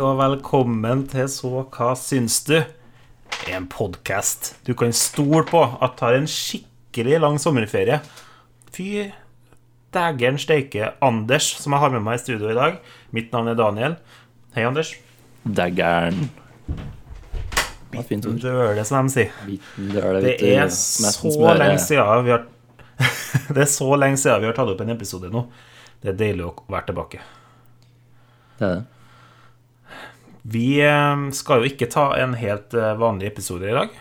Og velkommen til Så hva syns du? En podkast du kan stole på at tar en skikkelig lang sommerferie. Fy dægeren steike Anders, som jeg har med meg i studio i dag. Mitt navn er Daniel. Hei, Anders. Daggeren. Bitten. Døle, som de sier. Døle, Det er så lenge siden vi har Det er så lenge siden vi har tatt opp en episode nå. Det er deilig å være tilbake. Det er det. Vi eh, skal jo ikke ta en helt eh, vanlig episode i dag.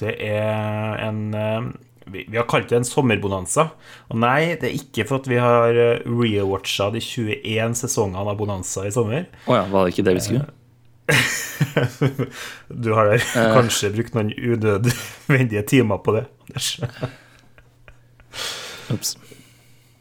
Det er en eh, Vi, har kalt det en sommerbonanza. Og nei, det er ikke for at vi har rewatcha de 21 sesongene av Bonanza i sommer. Å ja, var det ikke det vi skulle? Du har der kanskje brukt noen unødvendige timer på det. Anders. Ups.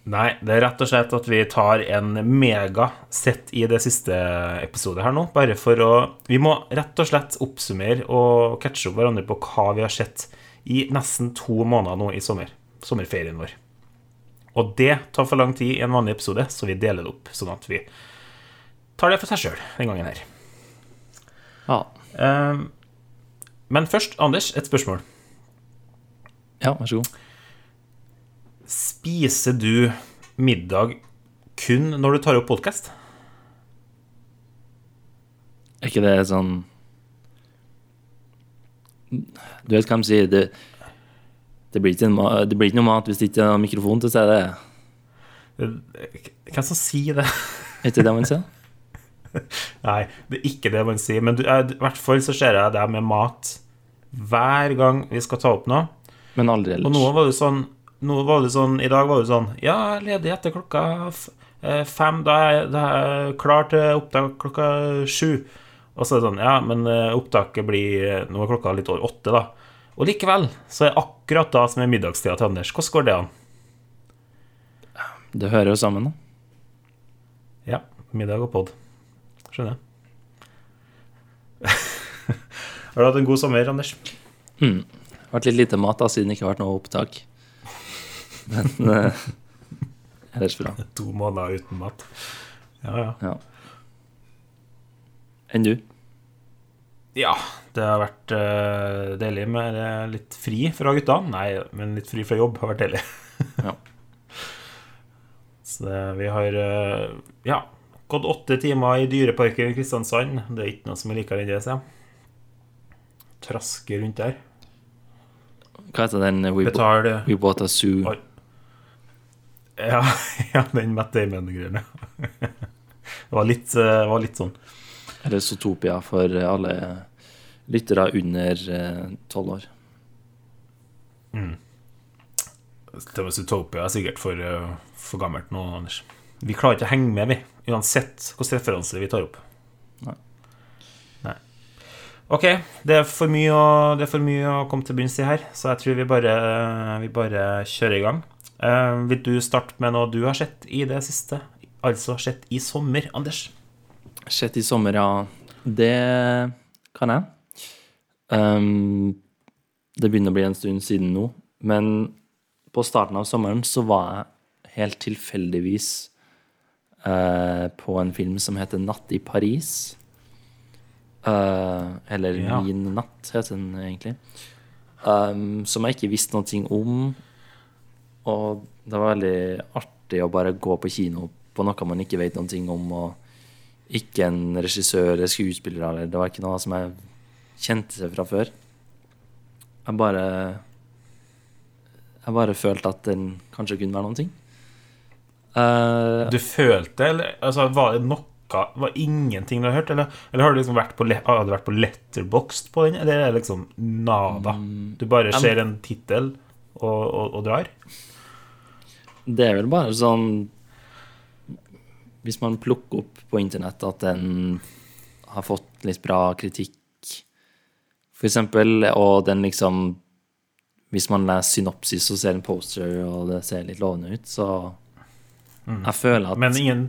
Nei, det er rett og slett at vi tar en mega sett i det siste episode her nå. Bare for å Vi må rett og slett oppsummere og catche opp hverandre på hva vi har sett i nesten to måneder nå i sommer. Sommerferien vår. Og det tar for lang tid i en vanlig episode, så vi deler det opp. Sånn at vi tar det for seg sjøl den gangen her. Ja. Ehm, men først, Anders, et spørsmål. ja, vær så god. Spiser du middag kun når du tar opp podkast? Er ikke det sånn Du vet hva de sier? Det, det, blir ikke det noe mat hvis det ikke er mikrofon til stede. Hvem som sier det? Er ikke det man sier? Nei, det er ikke det man sier. Men du, eh, i hvert fall så ser jeg deg med mat hver gang vi skal ta opp noe. Men aldri ellers. Og nå var det sånn nå var det sånn, I dag var det sånn Ja, jeg er ledig etter klokka eh, fem. Da er jeg, da er jeg klar til opptak klokka sju. Og så er det sånn Ja, men eh, opptaket blir eh, Nå er klokka litt over åtte, da. Og likevel så er det akkurat da som er middagstida til Anders. Hvordan går det an? Det hører jo sammen, da. Ja, middag og pod. Skjønner jeg. Har du hatt en god sommer, Anders? Har vært litt lite mat da, siden det ikke har vært noe opptak. Men uh, ellers bra. To måneder uten mat. Ja, ja. Ja. Enn du? Ja, det har vært uh, deilig med eh, litt fri fra gutta. Nei, men litt fri fra jobb har vært deilig. Ja. Så det, vi har uh, ja, gått åtte timer i Dyreparken i Kristiansand. Det er ikke noe som er likere enn det, sier jeg. Traske rundt der. Hva heter den? We, Betal we bought a zoo. Ja, ja den Matt Damon-greiene. Det var litt, eh, var litt sånn. Eller Zootopia for alle lyttere under eh, tolv år. Mm. Zootopia er sikkert for, eh, for gammelt nå, Anders. Vi klarer ikke å henge med, vi. Uansett hvilken referanse vi tar opp. Nei. Nei. Ok, det er for mye å, det er for mye å komme til bunns i her, så jeg tror vi bare, vi bare kjører i gang. Eh, vil du starte med noe du har sett i det siste? Altså sett i sommer, Anders? Sett i sommer, ja. Det kan jeg. Um, det begynner å bli en stund siden nå, men på starten av sommeren så var jeg helt tilfeldigvis uh, på en film som heter Natt i Paris. Uh, eller Ja. Min natt, heter den egentlig. Um, som jeg ikke visste noe om. Og det var veldig artig å bare gå på kino på noe man ikke vet noen ting om. og ikke en regissør eller skuespiller eller Det var ikke noe som jeg kjente seg fra før. Jeg bare Jeg bare følte at den kanskje kunne være noen ting. Uh, Du følte, eller altså, var det noe Var ingenting du har hørt, eller, eller har du liksom vært på, har du vært på letterboxd på den, eller er det liksom nada? Du bare ser en tittel og, og, og drar? Det er vel bare sånn Hvis man plukker opp på internett at den har fått litt bra kritikk, for eksempel, og den liksom Hvis man leser synopsis og ser en poster, og det ser litt lovende ut, så Jeg føler at Men ingen,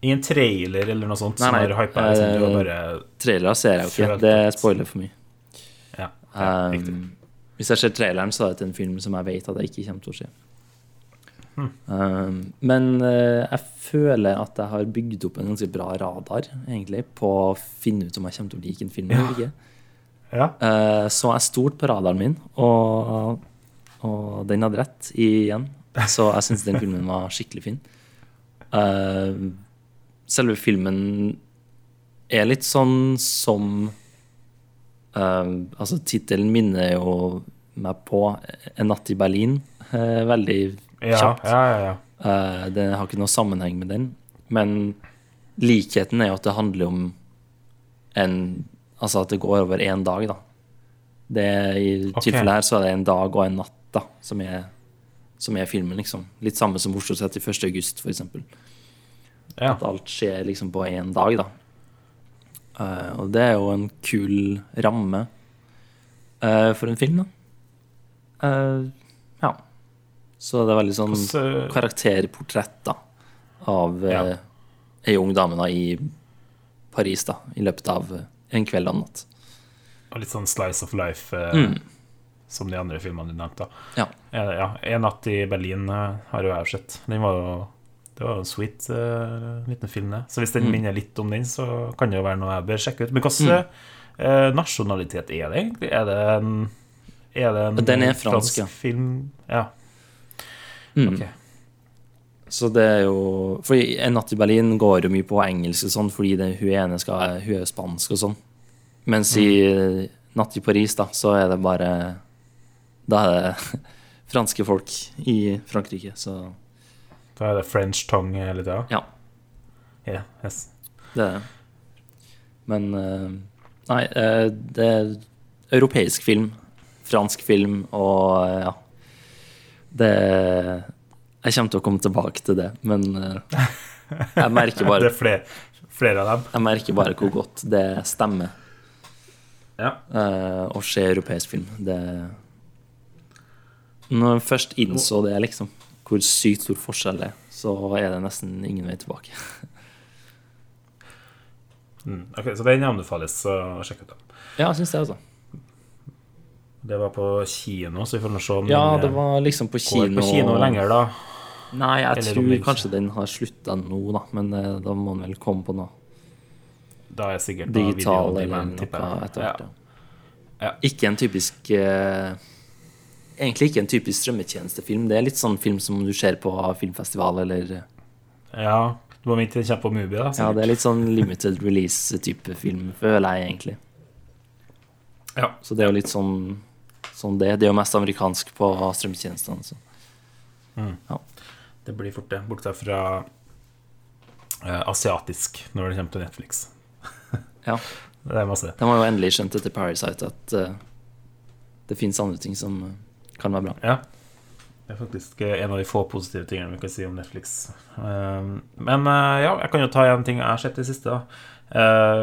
ingen trailer eller noe sånt Nei, som nei, har hypa eh, sånn, bare Trailere ser jeg jo ikke. Det spoiler for mye. Ja, ja. Um, hvis jeg ser traileren, så er det til en film som jeg vet at jeg ikke kommer til å se. Um, men uh, jeg føler at jeg har bygd opp en ganske bra radar, egentlig, på å finne ut om jeg kommer til å like en film eller ikke. Ja. Uh, så jeg stolte på radaren min, og, og den hadde rett igjen. Så jeg syns den filmen var skikkelig fin. Uh, selve filmen er litt sånn som eh, Altså, tittelen minner jo meg på En natt i Berlin. eh, veldig kjapt. ja, ja, ja. Eh, det har ikke noe sammenheng med den. Men likheten er jo at det handler om en Altså at det går over én dag, da. Det, I okay. tilfellet her så er det en dag og en natt da, som er, som er filmen, liksom. Litt samme som Oslo 31. august, for eksempel. ja. At alt skjer liksom på én dag, da. Uh, og det er jo en kul ramme uh, for en film, da. Uh. Så det er veldig sånn karakterportrett da, av Ja. eh, ei ung dame da, i Paris da, i løpet av eh, en kveld og en natt. Og litt sånn slice of life, eh, Mm. som de andre filmene du nevnte. Ja. Eh, Ja, En natt i Berlin eh, har jo jeg sett. Den var jo Det var en sweet liten film, det. Så hvis den Mm. minner litt om den, så kan det jo være noe jeg bør sjekke ut. Men hvilken eh, nasjonalitet er det egentlig? Er det en Er det en Den er fransk, fransk, ja. film? Ja. Mm. Okay. Så det er jo For En natt i Berlin går jo mye på engelsk og sånn, fordi det, hun ene skal, hun er spansk og sånn. Mens i Mm. Natt i Paris, da, så er det bare Da er det franske folk i Frankrike, så Da er det French tongue hele tida? ja. Yeah, yes. Det er det. Men eh, Nei, eh, det er europeisk film, fransk film, og eh, ja Det Jeg kommer til å komme tilbake til det, men eh, jeg merker Det bare er flere, flere av dem. Jeg merker bare hvor godt det stemmer Ja. Uh, å se europeisk film. Det Når jeg først innså det, liksom, hvor sykt stor forskjell det er, så er det nesten ingen vei tilbake. Mm. Ok, Så den anbefales å sjekke ut. da. Ja, jeg syns det, altså. Det var på kino, så vi får se om Ja, den det eh, var liksom på kino. går på kino lenger, da. Nei, jeg Eller tror det kanskje den har slutta nå, da. Men eh, da må den vel komme på noe Da er sikkert digital eller noe etter hvert. Ja. Ja. Ja. Ikke en typisk eh, Egentlig ikke en typisk strømmetjenestefilm. Det er litt sånn film som du ser på filmfestival eller Ja, du må vente til den kommer på Mubi, da. Sikkert. Ja, det er litt sånn limited release-type film, føler jeg egentlig. Ja. Så det er jo litt sånn, sånn det. Det er jo mest amerikansk på strømmetjenestene. Så. Det blir fort det. Bortsett fra uh, asiatisk når det kommer til Netflix. Ja. Det er masse. De har jo endelig skjønt etter Parasite at uh, det fins andre ting som uh, kan være bra. Ja. Det er faktisk en av de få positive tingene vi kan si om Netflix. Men ja, jeg kan jo ta en ting jeg har sett i det siste. da. Eh,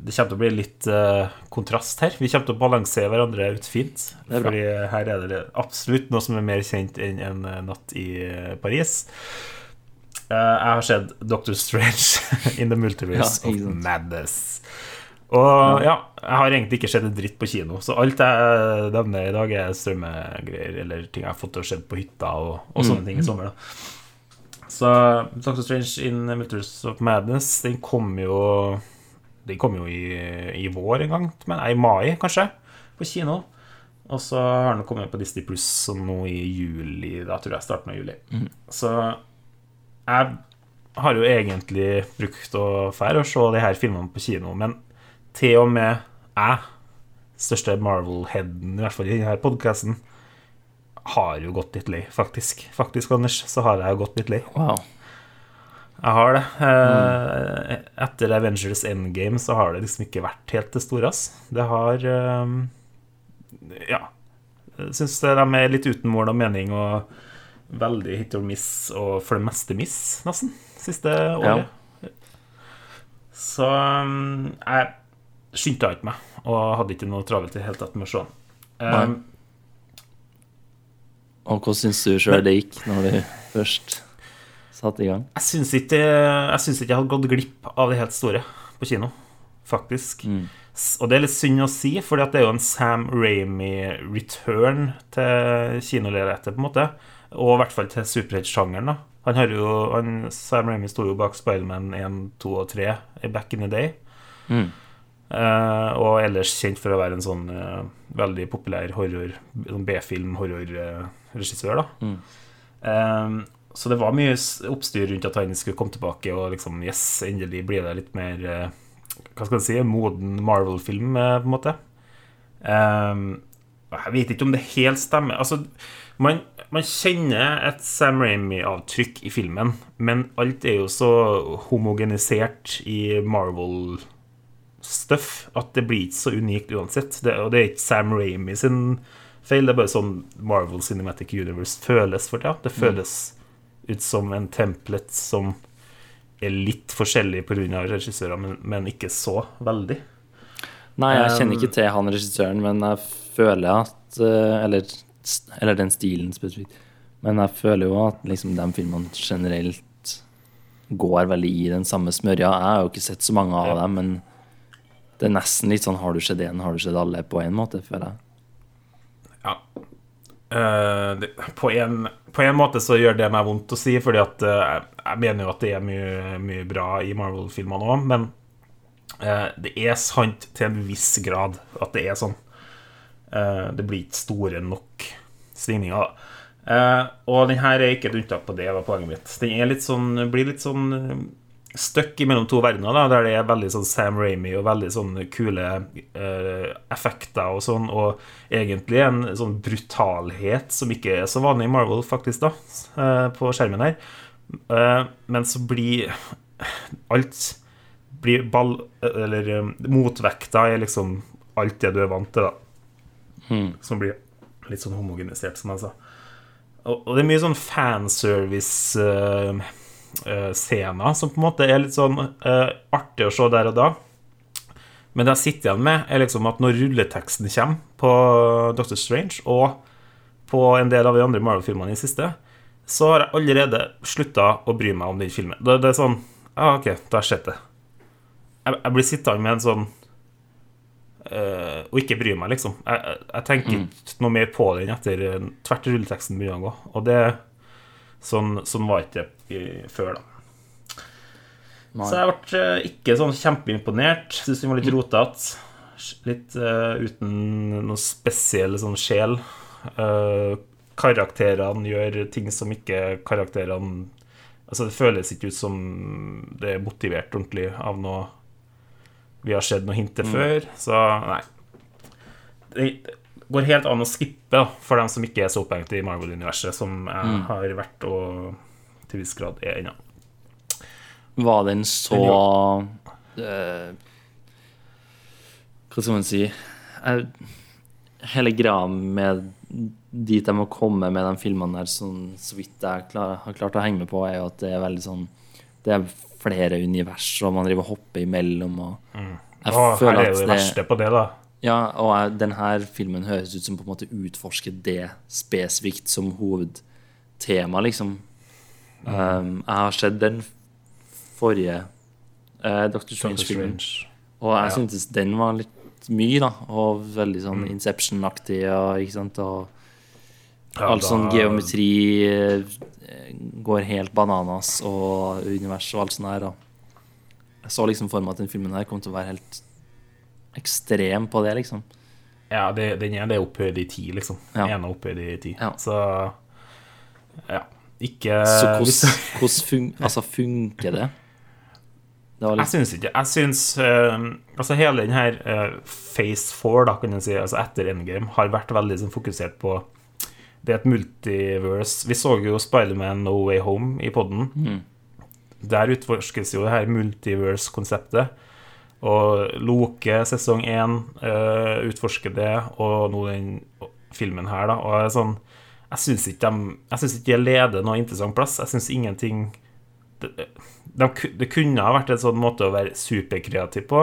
det kommer til å bli litt eh, kontrast her. Vi kommer til å balansere hverandre ut fint. Fordi her er det absolutt noe som er mer kjent enn en eh, natt i Paris. Jeg har sett Doctor Strange in the Multiverse Ja, of. Madness. Og ja, jeg har egentlig ikke sett en dritt på kino, så alt jeg nevner i dag, er strømmegreier eller ting jeg har fått til å se på hytta og, og sånne ting i sommer. da Så Doctor Strange in Multiverse of Madness, den kom jo Den kom jo i, i vår en gang, men i mai, kanskje, på kino. Og så har den kommet på Disney Pluss nå i juli, da tror jeg starten av juli. Så jeg har jo egentlig brukt å fære og se de her filmene på kino, men til og med jeg, største Marvel-headen, i hvert fall i denne podkasten, har jo gått litt lei, faktisk. Faktisk, Anders, så har jeg jo gått litt lei. Wow. Jeg har det. Mm. Etter Avengers Endgame så har det liksom ikke vært helt det store, ass. Det har eh, Ja. Syns de er litt uten mål og mening og veldig hit or miss, og for det meste miss, nesten, siste året. Så um, jeg skyndte ikke meg, og hadde ikke noe travelt i det hele tatt med å se den. Og hvordan syns du sjøl det gikk når du først satte i gang? Jeg syns ikke, jeg syns ikke jeg hadde gått glipp av det helt store på kino, faktisk. Mm. Og det er litt synd å si, for det er jo en Sam Ramy-return til kinolerretet, på en måte. Og i hvert fall til superheltsjangeren, da. Han har jo, han, Sam Ramy sto jo bak Spiderman 1, 2 og 3 i back in the day. Mm. Eh, og ellers kjent for å være en sånn uh, veldig populær horror, sånn B-film-horrorregissør, da. Mm. Eh, så det var mye oppstyr rundt at han skulle komme tilbake, og liksom Yes, endelig blir det litt mer eh, Hva skal jeg si moden Marvel-film, eh, på en måte. Eh, jeg vet ikke om det helt stemmer. Altså, man, man kjenner et Sam Ramy-avtrykk i filmen, men alt er jo så homogenisert i Marvel stuff at det blir ikke så unikt uansett. Det, og det er ikke Sam Ramy sin feil, det er bare sånn Marvel Cinematic Universe føles for tida. Det føles ut som en template som er litt forskjellig pga. regissører, men, men ikke så veldig. Nei, jeg kjenner Um, ikke til han regissøren, men jeg føler at eh, Eller, eller den stilen spesifikt. Men jeg føler jo at liksom de filmene generelt går veldig i den samme smørja. Jeg har jo ikke sett så mange av dem, men det er nesten litt sånn har du sett én, har du sett alle, på en måte, føler jeg. Ja. Uh, det, på, en, på en måte så gjør det meg vondt å si, fordi at uh, jeg, mener jo at det er mye, mye bra i Marvel-filmene òg, men uh, det er sant til en viss grad at det er sånn. Det blir ikke store nok svingninger, og den her er ikke et unntak på det, var poenget mitt. Den litt sånn, blir litt sånn stuck mellom to verdener, da, der det er veldig sånn Sam Ramy og veldig sånn kule uh, effekter og sånn, og egentlig en sånn brutalhet som ikke er så vanlig i Marvel, faktisk, da, uh, på skjermen her. Uh, men så blir alt blir ball... Eller um, motvekta er liksom alt det du er vant til, da. Hmm. Som blir litt sånn homogenisert, som jeg sa. Og, og det er mye sånn fanservice-scener som på en måte er litt sånn eh, artig å se der og da. Men det jeg sitter igjen med, er liksom at når rulleteksten kommer på Doctor Strange, og på en del av de andre Marvel-filmene i det siste, så har jeg allerede slutta å bry meg om den filmen. Det, det er sånn Ja, OK, da har jeg sett det. Jeg, jeg blir sittende med en sånn eh, Og ikke bry meg, liksom. Jeg, jeg, tenker ikke noe mer på den etter eh, tvert rulleteksten begynner å gå. Og det Sånn, sånn var ikke det før, da. Nei. Så jeg ble eh, ikke sånn kjempeimponert. Syns den var litt rotete. Litt uh, uten noe spesiell sånn sjel. Uh, karakterene gjør ting som ikke karakterene Altså, det føles ikke ut som det er motivert ordentlig av noe vi har sett noe hint til før. Så nei. Det går helt an å skippe for dem som ikke er så opphengt i Marvel-universet, som jeg har vært og til viss grad er ennå. Var den så eh, Hva skal man si jeg, Hele greia med dit jeg må komme med de filmene der, sånn, så vidt jeg klar, har klart å henge med på, er jo at det er veldig sånn Det er flere univers, og man driver og hopper imellom, og jeg Og her føler er at det det verste på det, da. Ja, og denne filmen høres ut som på en måte utforsker det spesifikt som hovedtema, liksom. Um, jeg har sett den forrige uh, Doctor Doctor Strange-filmen, og jeg Ja. syntes den var litt mye, da. Og veldig sånn Inception-aktig, og, ikke sant. Og Ja, all sånn geometri eh, går helt bananas, og univers og alt sånt der. Da. Jeg så liksom for meg at den filmen her kom til å være helt ekstrem på det, liksom. Ja, det, den er det opphøyd i ti, liksom. Ja. Den ene er opphøyd i ti. Ja. Så ja. Ikke Så hvordan, hvordan fun altså, funker det? Det var Jeg syns ikke Jeg syns uh, Altså, hele den her uh, Phase 4, da, kan du si, altså etter Endgame, har vært veldig sånn, fokusert på Det er et multiverse. Vi så jo Spiderman No Way Home i poden. Mm. Der utforskes jo det her multiverse-konseptet. Og Loke sesong 1 uh, utforsker det, og nå den filmen her, da. Og jeg sånn Jeg syns ikke de leder noe interessant plass. Jeg syns ingenting det, de, det kunne ha vært en sånn måte å være superkreativ på,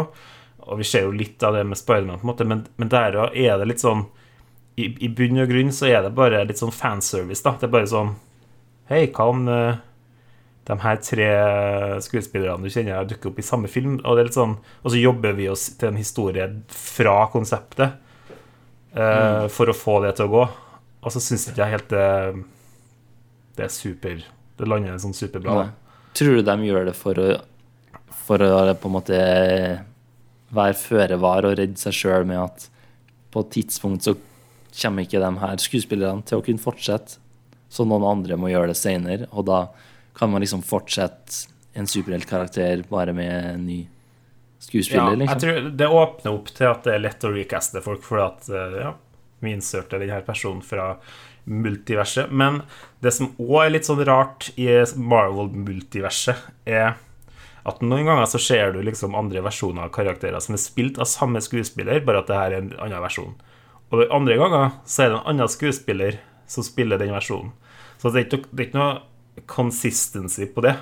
og vi ser jo litt av det med Spiderman, på en måte, men, men der er det litt sånn i, I bunn og grunn så er det bare litt sånn fanservice, da. Det er bare sånn Hei, hva om eh, de her tre skuespillerne du kjenner, dukker opp i samme film. Og, er sånn, og så jobber vi oss til en historie fra konseptet eh, for å få det til å gå. Og så syns ikke jeg helt det Det er super Det lander sånn superbra. Tror du de gjør det for å, for å på en måte være føre var og redde seg sjøl med at på et tidspunkt så kommer ikke de her skuespillerne til å kunne fortsette, så noen andre må gjøre det seinere, og da kan man liksom fortsette en superheltkarakter bare med en ny skuespiller, ja, liksom. Jeg tror det åpner opp til at det er lett å recaste folk, fordi at eh, ja, vi innsørte denne personen fra multiverset. Men det som òg er litt sånn rart i Marvel-multiverset, er at noen ganger så ser du liksom andre versjoner av karakterer som er spilt av samme skuespiller, bare at det her er en annen versjon. Og andre ganger så er det en annen skuespiller som spiller den versjonen. Så det er ikke, det er ikke noe consistency på det.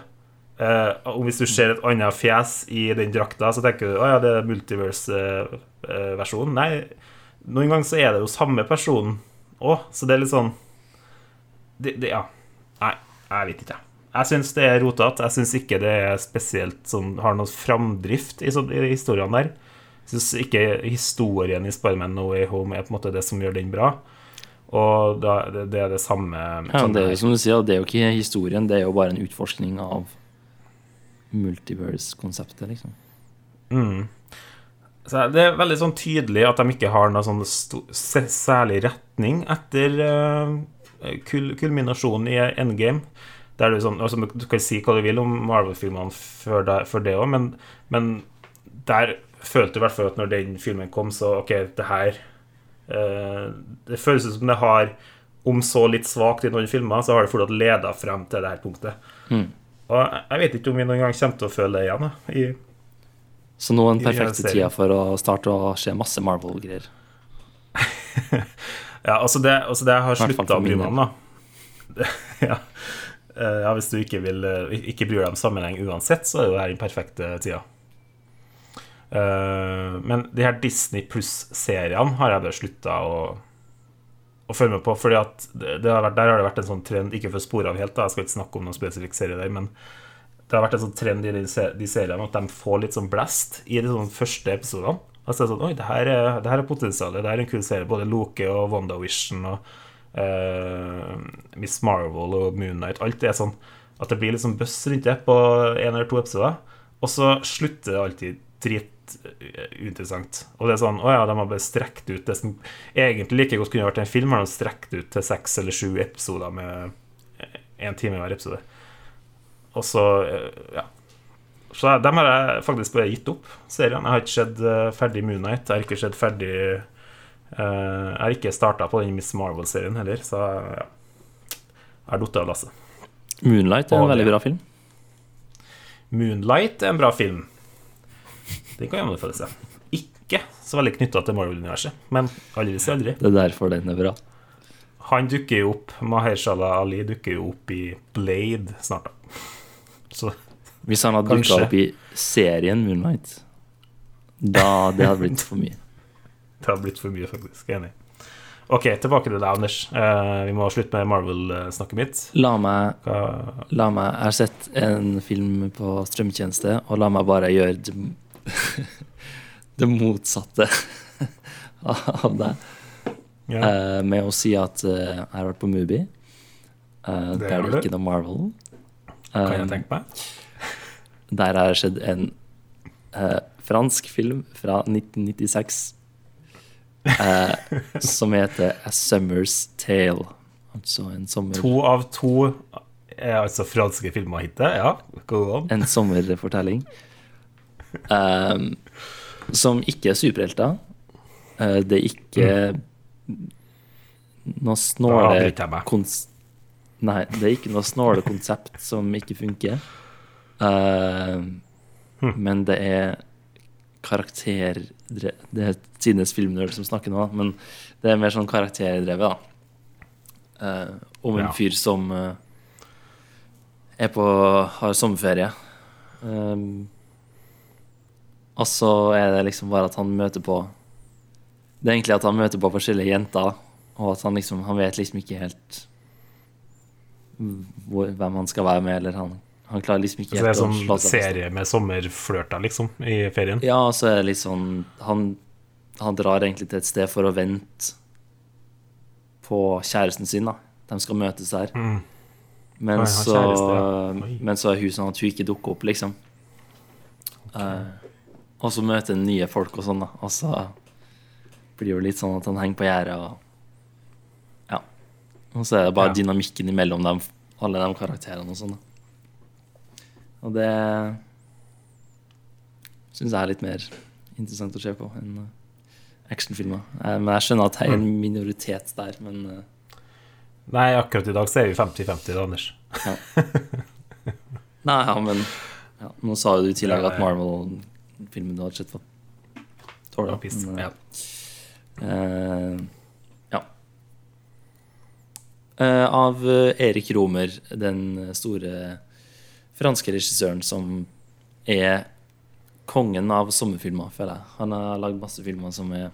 Eh, hvis du ser et annet fjes i den drakta, så tenker du å ja, det er multiverse-versjonen. Nei, noen ganger så er det jo samme person òg, så det er litt sånn det, det, Ja. Nei, jeg vet ikke, jeg. Jeg syns det er rotete. Jeg syns ikke det er spesielt sånn, har noe framdrift i, så, i historiene der. Jeg syns ikke historien i Spiderman No Way Home er på en måte det som gjør den bra. Og da, det, det, er det samme Ja, det er jo som du sier, det er jo ikke historien, det er jo bare en utforskning av multiverse-konseptet, liksom. Mm. Så det er veldig sånn tydelig at de ikke har noen sånn særlig retning etter uh, kul kulminasjonen i Endgame. Der du, sånn, altså, du kan si hva du vil om Marvel-filmene før, det òg, men, men, der følte du i hvert fall at når den filmen kom, så OK, det her Det føles som det har, om så litt svakt i noen filmer, så har det fortsatt leda frem til det her punktet. Mm. Og jeg vet ikke om vi noen gang kommer til å føle det igjen. I så nå er den perfekte tida for å starte å se masse Marvel-greier. ja, altså det, altså det har slutta å bry meg om, da. ja. ja. hvis du ikke, vil, ikke bryr deg om sammenheng uansett, så er jo det her den perfekte tida. Uh, men de her Disney Pluss-seriene har jeg bare slutta å, å følge med på. Fordi at har vært, Der har det vært en sånn trend, ikke for å spore av helt, da, jeg skal ikke snakke om noen spesifikk serie der, men det har vært en sånn trend i de, de seriene at de får litt sånn blast i de sånn første episodene. Altså sånn, Oi, det her er, det her er potensialet. Det er en kul serie. Både Loke og WandaVision og uh, Miss Marvel og Moonnight. Alt er sånn at det blir litt sånn buzz rundt det på en eller to episoder. Og så slutter det alltid drituinteressant. Og det er sånn Å ja, de har bare strekt ut det som egentlig like godt kunne vært en film, har de strekt ut til seks eller sju episoder med én time hver episode. Og så Ja. Så dem har jeg faktisk bare gitt opp, serien. Jeg har ikke sett uh, ferdig Moonnight. Jeg har ikke sett ferdig Jeg har ikke starta på den Miss Marvel-serien heller, så ja. Jeg har falt av lasset. Moonlight er en veldig bra film. Moonlight er en bra film. Den kan anbefale seg. Ikke så veldig knytta til Marvel-universet, men aldri si aldri. Det er derfor den er bra. Han dukker jo opp, Mahershala Ali dukker jo opp i Blade snart, da. Så, Hvis han hadde dukka opp i serien Moonlight, da det hadde blitt for mye. det hadde blitt for mye, faktisk. Enig. Ok, tilbake til deg, Anders. Uh, vi må slutte med Marvel-snakket mitt. La meg, la meg Jeg har sett en film på strømtjeneste, og la meg bare gjøre det, motsatte av det. Ja. Uh, med å si at uh, jeg har vært på Mubi. Uh, det der er det ikke noe Marvel. Kan jeg tenke meg. Der har det skjedd en fransk film fra 1996 uh, eh, som heter A Summer's Tale. Altså en sommer... To av to er altså franske filmer hittil? Ja, go on. En sommerfortelling. Um, som ikke er superhelter. Uh, det er ikke mm. noe snåle konst Nei, det er ikke noe snåle konsept som ikke funker. Uh, hm. Men det er karakter... Det er tidenes filmnerd som snakker nå, men det er mer sånn karakterdrevet, da. Uh, om en ja. fyr som uh, er på har sommerferie. Um, og så er det liksom bare at han møter på Det er egentlig at han møter på forskjellige jenter, og at han liksom Han vet liksom ikke helt hvor, hvem han skal være med, eller han, Han klarer liksom ikke det er helt å sånn slå seg fast. serie med sommerflørter, liksom, i ferien? Ja, og så er det litt sånn han, han drar egentlig til et sted for å vente på kjæresten sin, da. De skal møtes der. Men, Nei, så, kjæreste, ja. Men så er hun sånn at hun ikke dukker opp, liksom. Eh, og så møter han nye folk og sånn, da. Og så blir det litt sånn at han henger på gjerdet og Ja. Og så er det bare Ja. dynamikken imellom dem, alle de karakterene og sånn, da. Og det syns jeg er litt mer interessant å se på enn eh, actionfilmer. Eh, Men jeg skjønner at jeg er en minoritet der, men eh, Nei, akkurat i dag så er vi 50-50, da, Anders. Nei, ja, men ja, Nå sa jo du i tillegg Ja, at ja. Marvel-filmen du hadde sett, på. Ja, piss. Ja. Uh, ja. Uh, av eh, Erik Romer, den store franske regissøren som er kongen av sommerfilmer, føler jeg. Han har lagd masse filmer som er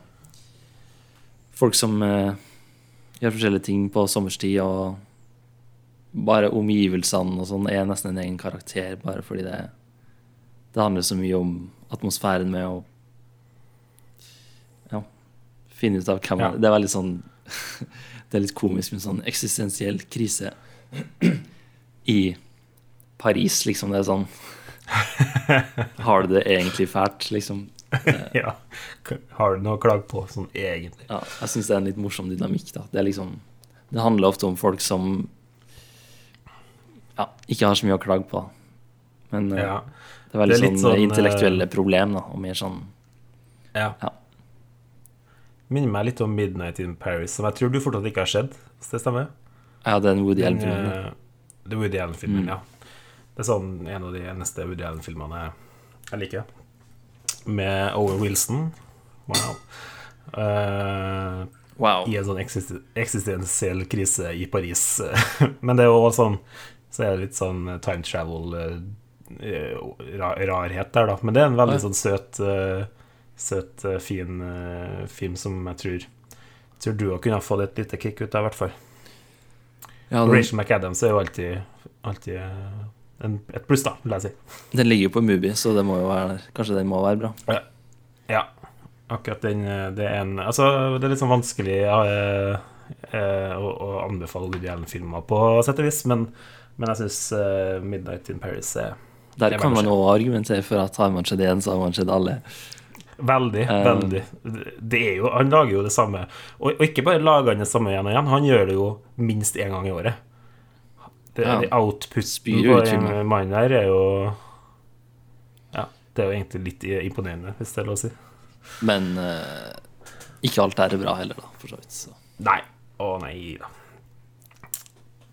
folk som uh, gjør forskjellige ting på sommerstid, og bare omgivelsene og sånn er nesten en egen karakter, bare fordi det, det handler så mye om atmosfæren med å ja, finne ut av hvem Ja. Det er veldig sånn Det er litt komisk med sånn eksistensiell krise i Paris, liksom. Det er sånn Har du det egentlig fælt, liksom? ja. Har du noe å klage på, sånn egentlig? Ja, jeg syns det er en litt morsom dynamikk. da Det er liksom Det handler ofte om folk som ja, ikke har så mye å klage på. Men ja. Ja. Det er veldig Det litt sånn, sånn, intellektuelle problem, da, og mer sånn ja. Ja. Minner meg litt om 'Midnight in Paris', som jeg tror du fortsatt ikke har sett, hvis det stemmer? Ja, det er en Woody Allen-film. ja. eh, Det er Woody Allen-filmen, Mm. ja. Det er sånn en av de eneste Woody Allen-filmene jeg, liker. Med Owen Wilson. Wow. Uh, Wow. I en sånn eksist eksistensiell krise i Paris. Men det er jo også sånn Så er det litt sånn time travel-rarhet der, da. Men det er en veldig Ja. sånn søt, eh, søt, eh, fin eh, film som jeg tror Tror du òg kunne fått et lite kick ut av, i hvert fall. Ja, den, Rachel McAdams er jo alltid, alltid en, et pluss, da, vil jeg si. den ligger jo på Mubi, så det må jo være der. Kanskje den må være bra. Ja, akkurat den Det er en Altså, det er litt sånn vanskelig eh, eh, å, å anbefale Woody Allen-filmer på sett og vis, men, men jeg syns eh, 'Midnight in Paris' er Der er kan man jo argumentere for at har man sett én, så har man sett alle. veldig, Um, veldig Det er jo Han lager jo det samme. Og, og ikke bare lager han det samme igjen og igjen, han gjør det jo minst én gang i året. Det, Ja. det Outputen på den mannen her er jo Ja, det er jo egentlig litt imponerende, hvis det er lov å si. Men uh, ikke alt der er bra heller, da, for så vidt. Så. Nei. Å nei da.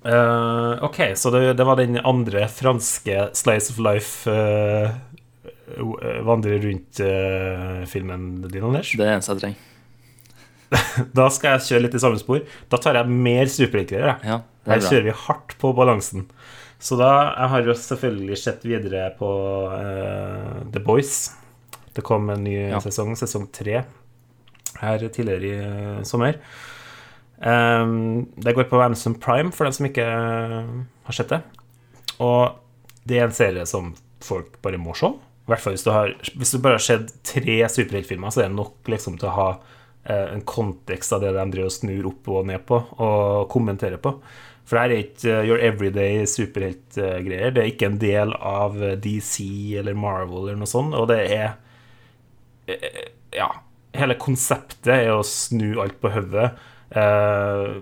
Eh, ok, så det, det var den andre franske Slice of Life uh, vandrer rundt-filmen din, Anders. Det er eneste jeg trenger. Da skal jeg kjøre litt i samme spor. Da tar jeg mer superheltgreier. Ja, Her er kjører vi hardt på balansen. Så da Jeg har jo selvfølgelig sett videre på uh, The Boys. Det kom en ny Ja. sesong, sesong tre, her tidligere i eh, sommer. Ehm, det går på Amazon Prime, for den som ikke eh, har sett det. Og det er en serie som folk bare må se. I hvert fall hvis du, har, hvis du bare har sett tre superheltfilmer, så er det nok liksom til å ha eh, en kontekst av det de driver og snur opp og ned på, og kommenterer på. For det her er ikke eh, your everyday superheltgreier. Det er ikke en del av eh, DC eller Marvel eller noe sånt, og det er eh, Ja. Hele konseptet er å snu alt på hodet. Eh,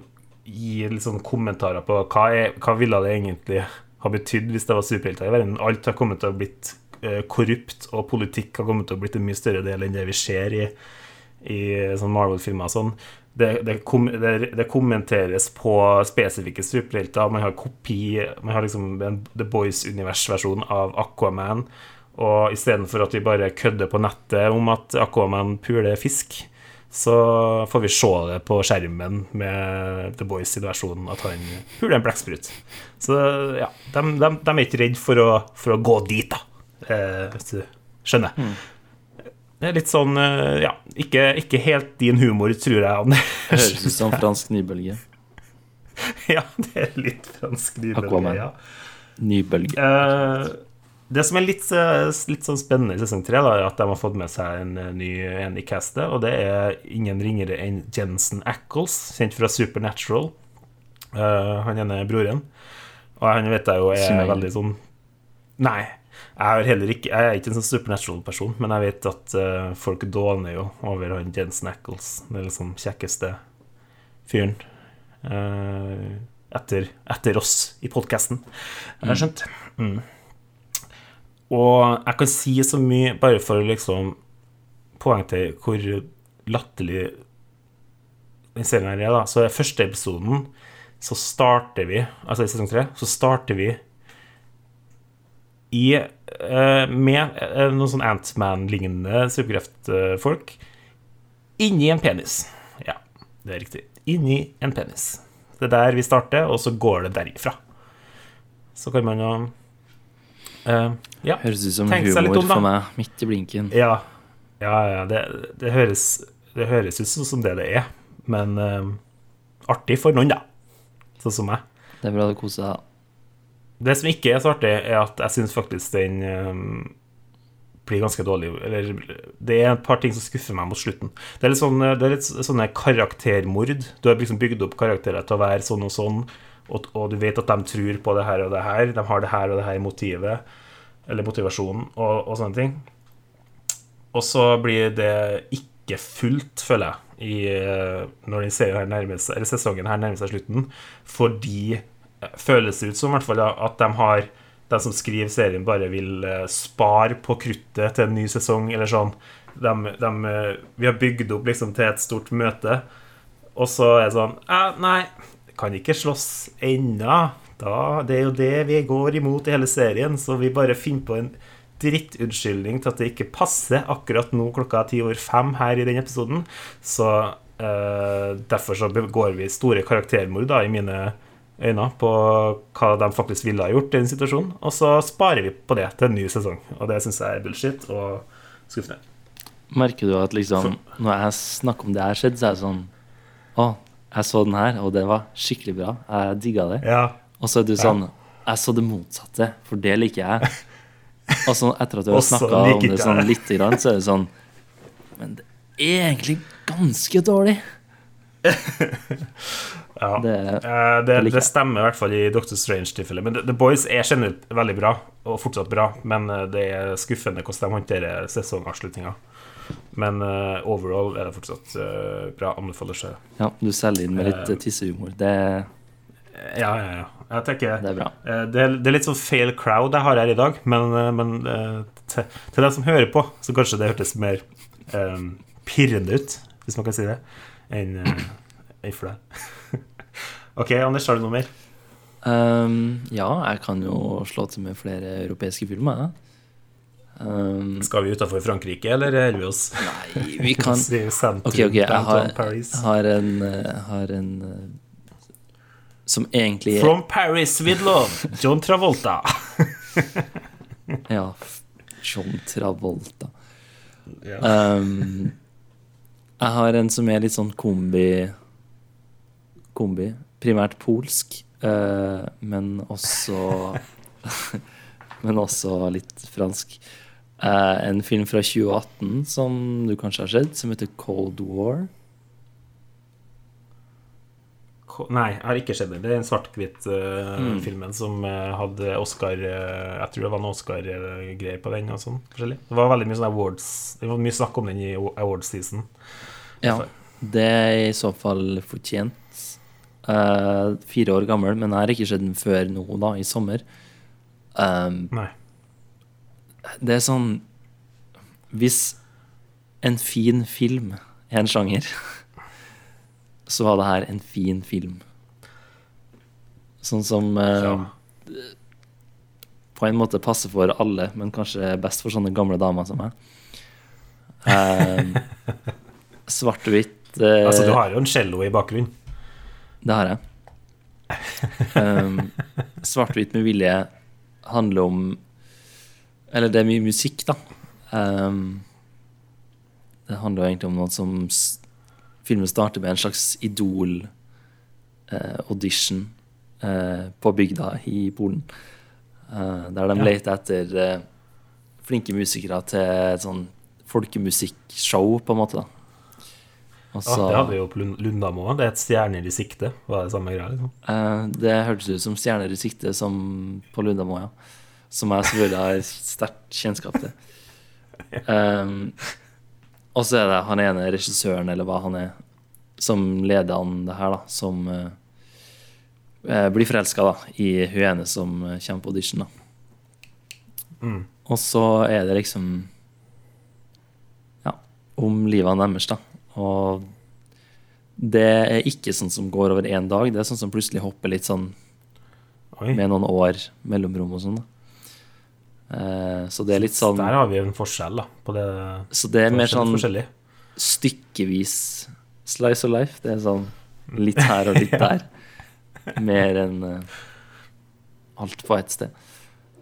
gi litt sånn kommentarer på hva, er, hva ville det egentlig ha betydd hvis det var superhelter i verden. Alt har kommet til å blitt eh, korrupt, og politikk har kommet til å blitt en mye større del enn det vi ser i, i sånn Marvel-filmer sånn. Det, det, kom, det, det kommenteres på spesifikke superhelter. Man har kopi Man har liksom en The Boys-universversjon av Aquaman. Og istedenfor at vi bare kødder på nettet om at Aquaman puler fisk, så får vi se det på skjermen med The Boys sin versjon at han puler en blekksprut. Så ja, de, de, de er ikke redd for å, for å gå dit, da. Eh, hvis du skjønner. Det er litt sånn eh, Ja, ikke, ikke helt din humor, tror jeg, Anders. Høres ut som fransk nybølge. ja, det er litt fransk nybølge, Aquaman. ja. Ny bølge. Det som er litt, eh, litt sånn spennende i sesong tre, er at de har fått med seg en eh, ny en i castet, og det er ingen ringere enn Jensen Ackles, kjent fra Supernatural. Uh, han ene broren. Og han vet jeg jo er Kjenner veldig sånn Nei. Jeg er heller ikke Jeg er ikke en sånn Supernatural-person, men jeg vet at uh, folk dåner jo over han Jensen Ackles. Den liksom kjekkeste fyren. Uh, etter, etter oss i podkasten. Jeg har skjønt. Mm. Og jeg kan si så mye bare for å liksom poengtere hvor latterlig den serien her er, da. Så i første episoden så starter vi, altså i sesong tre, så starter vi i eh, med eh, noen sånn Antman-lignende superkreftfolk inni en penis. Ja, det er riktig. Inni en penis. Det er der vi starter, og så går det derifra. Så kan man jo eh, Ja. Høres ut som Tenk humor om, for meg, midt i blinken. Ja, ja, ja det, det, høres, det høres ut sånn som det det er, men uh, artig for noen, da. Sånn som meg. Det er bra du koser deg. Det som ikke er så artig, er at jeg syns faktisk den eh, blir ganske dårlig. Eller det er et par ting som skuffer meg mot slutten. Det er litt, sånn, det er litt sånne karaktermord. Du har liksom bygd opp karakterer til å være sånn og sånn, og, og du vet at de tror på det her og det her. De har det her og det her motivet, eller motivasjonen, og, og sånne ting. Og så blir det ikke fullt, føler jeg, i, eh, når den her eller sesongen her nærmer seg slutten, fordi eh, føles det ut som hvert fall at de har de som skriver serien, bare vil eh, spare på kruttet til en ny sesong, eller sånn. De, de, vi har bygd opp liksom til et stort møte, og så er det sånn Nei, kan ikke slåss ennå. Det er jo det vi går imot i hele serien, så vi bare finner på en drittunnskyldning til at det ikke passer akkurat nå klokka ti over fem her i den episoden. Så eh, derfor så begår vi store karaktermord da, i mine øyne på hva de faktisk ville ha gjort i den situasjonen. Og så sparer vi på det til en ny sesong. Og det syns jeg er bullshit og skuffende. Merker du at liksom Når jeg snakker om det her skjedde, så er det sånn Å, jeg så den her, og det var skikkelig bra. Jeg digga det. Ja. Og så er du sånn Jeg så det motsatte, for det liker jeg. Og så etter at du har snakka om det sånn lite grann, så er det sånn Men det er egentlig ganske dårlig. ja. Det, Eh, det, det stemmer i hvert fall i Doctor Strange-tilfellet. Men The- The Boys er generelt veldig bra, og fortsatt bra. Men eh, det er skuffende hvordan de håndterer sesongavslutninga. Men uh, overall er det fortsatt uh, bra. Anbefaler seg. ja, du selger inn med litt uh, tissehumor. Det, Ja, ja, ja. Jeg tenker det er bra. Uh, det, er, det er litt sånn fail crowd jeg har her i dag, men, men til, til dem som hører på, så kanskje det hørtes mer um, pirrende ut, hvis man kan si det, enn enn for deg. OK, Anders, har du noe mer? Um, ja, jeg kan jo slå til med flere europeiske filmer. jeg. Ehm, Skal vi utafor Frankrike, eller holder vi oss nei, vi kan Ok, ok, jeg har, Paris? har en, eh, har en eh, Som egentlig er From Paris with love, John Travolta. Ja, John Travolta. Ja. Ehm, jeg har en som er litt sånn kombi Kombi. Primært polsk, uh, men også Men også litt fransk. Eh, en film fra 2018 som du kanskje har sett, som heter Cold War. Nei, jeg har ikke sett den. Det er Mm. svart-hvitt-filmen som uh, hadde Oscar uh, Jeg tror det var noen Oscar-greier på den. og sånn forskjellig Det var veldig mye sånn awards Det var mye snakk om den i awards-season. Ja, det er i så fall fortjent. Eh, fire år gammel, men jeg har ikke sett den før nå, da, i sommer. Um, Nei. det er sånn Hvis en fin film er en sjanger, så var det her en fin film. Sånn som eh, Ja. på en måte passer for alle, men kanskje best for sånne gamle damer som meg. Um, Svart-hvitt uh, Altså, du har jo en cello i bakgrunnen. Det har jeg. Um, Svart-hvitt med vilje handler om Eller det er mye musikk, da. Um, det handler egentlig om noe som Filmen starter med en slags Idol-audition på bygda i Polen. Uh, der de Ja. leter etter eh, flinke musikere til et sånn folkemusikkshow, på en måte. da. Og Ja, det hadde vi jo på Lundamo Lundamoa. Det er et stjerner i sikte. Var det samme greia? Liksom? eh, det hørtes ut som stjerner i sikte som på Lundamoa, ja. Som jeg selvfølgelig har sterkt kjennskap til. Um, og så er det han ene regissøren, eller hva han er, som leder an det her, da, som eh, eh, blir forelska i hun ene som eh, kommer på audition. da. Mm. Og så er det liksom Ja, om livet deres, da. Og det er ikke sånn som går over én dag. Det er sånn som plutselig hopper litt sånn Oi. med noen år mellomrom og sånn. Eh, så det er litt sånn Der har vi en forskjell, da. På det. Så det er mer sånn stykkevis slice of life. Det er sånn litt her og litt der. Mer enn uh, alt på ett sted.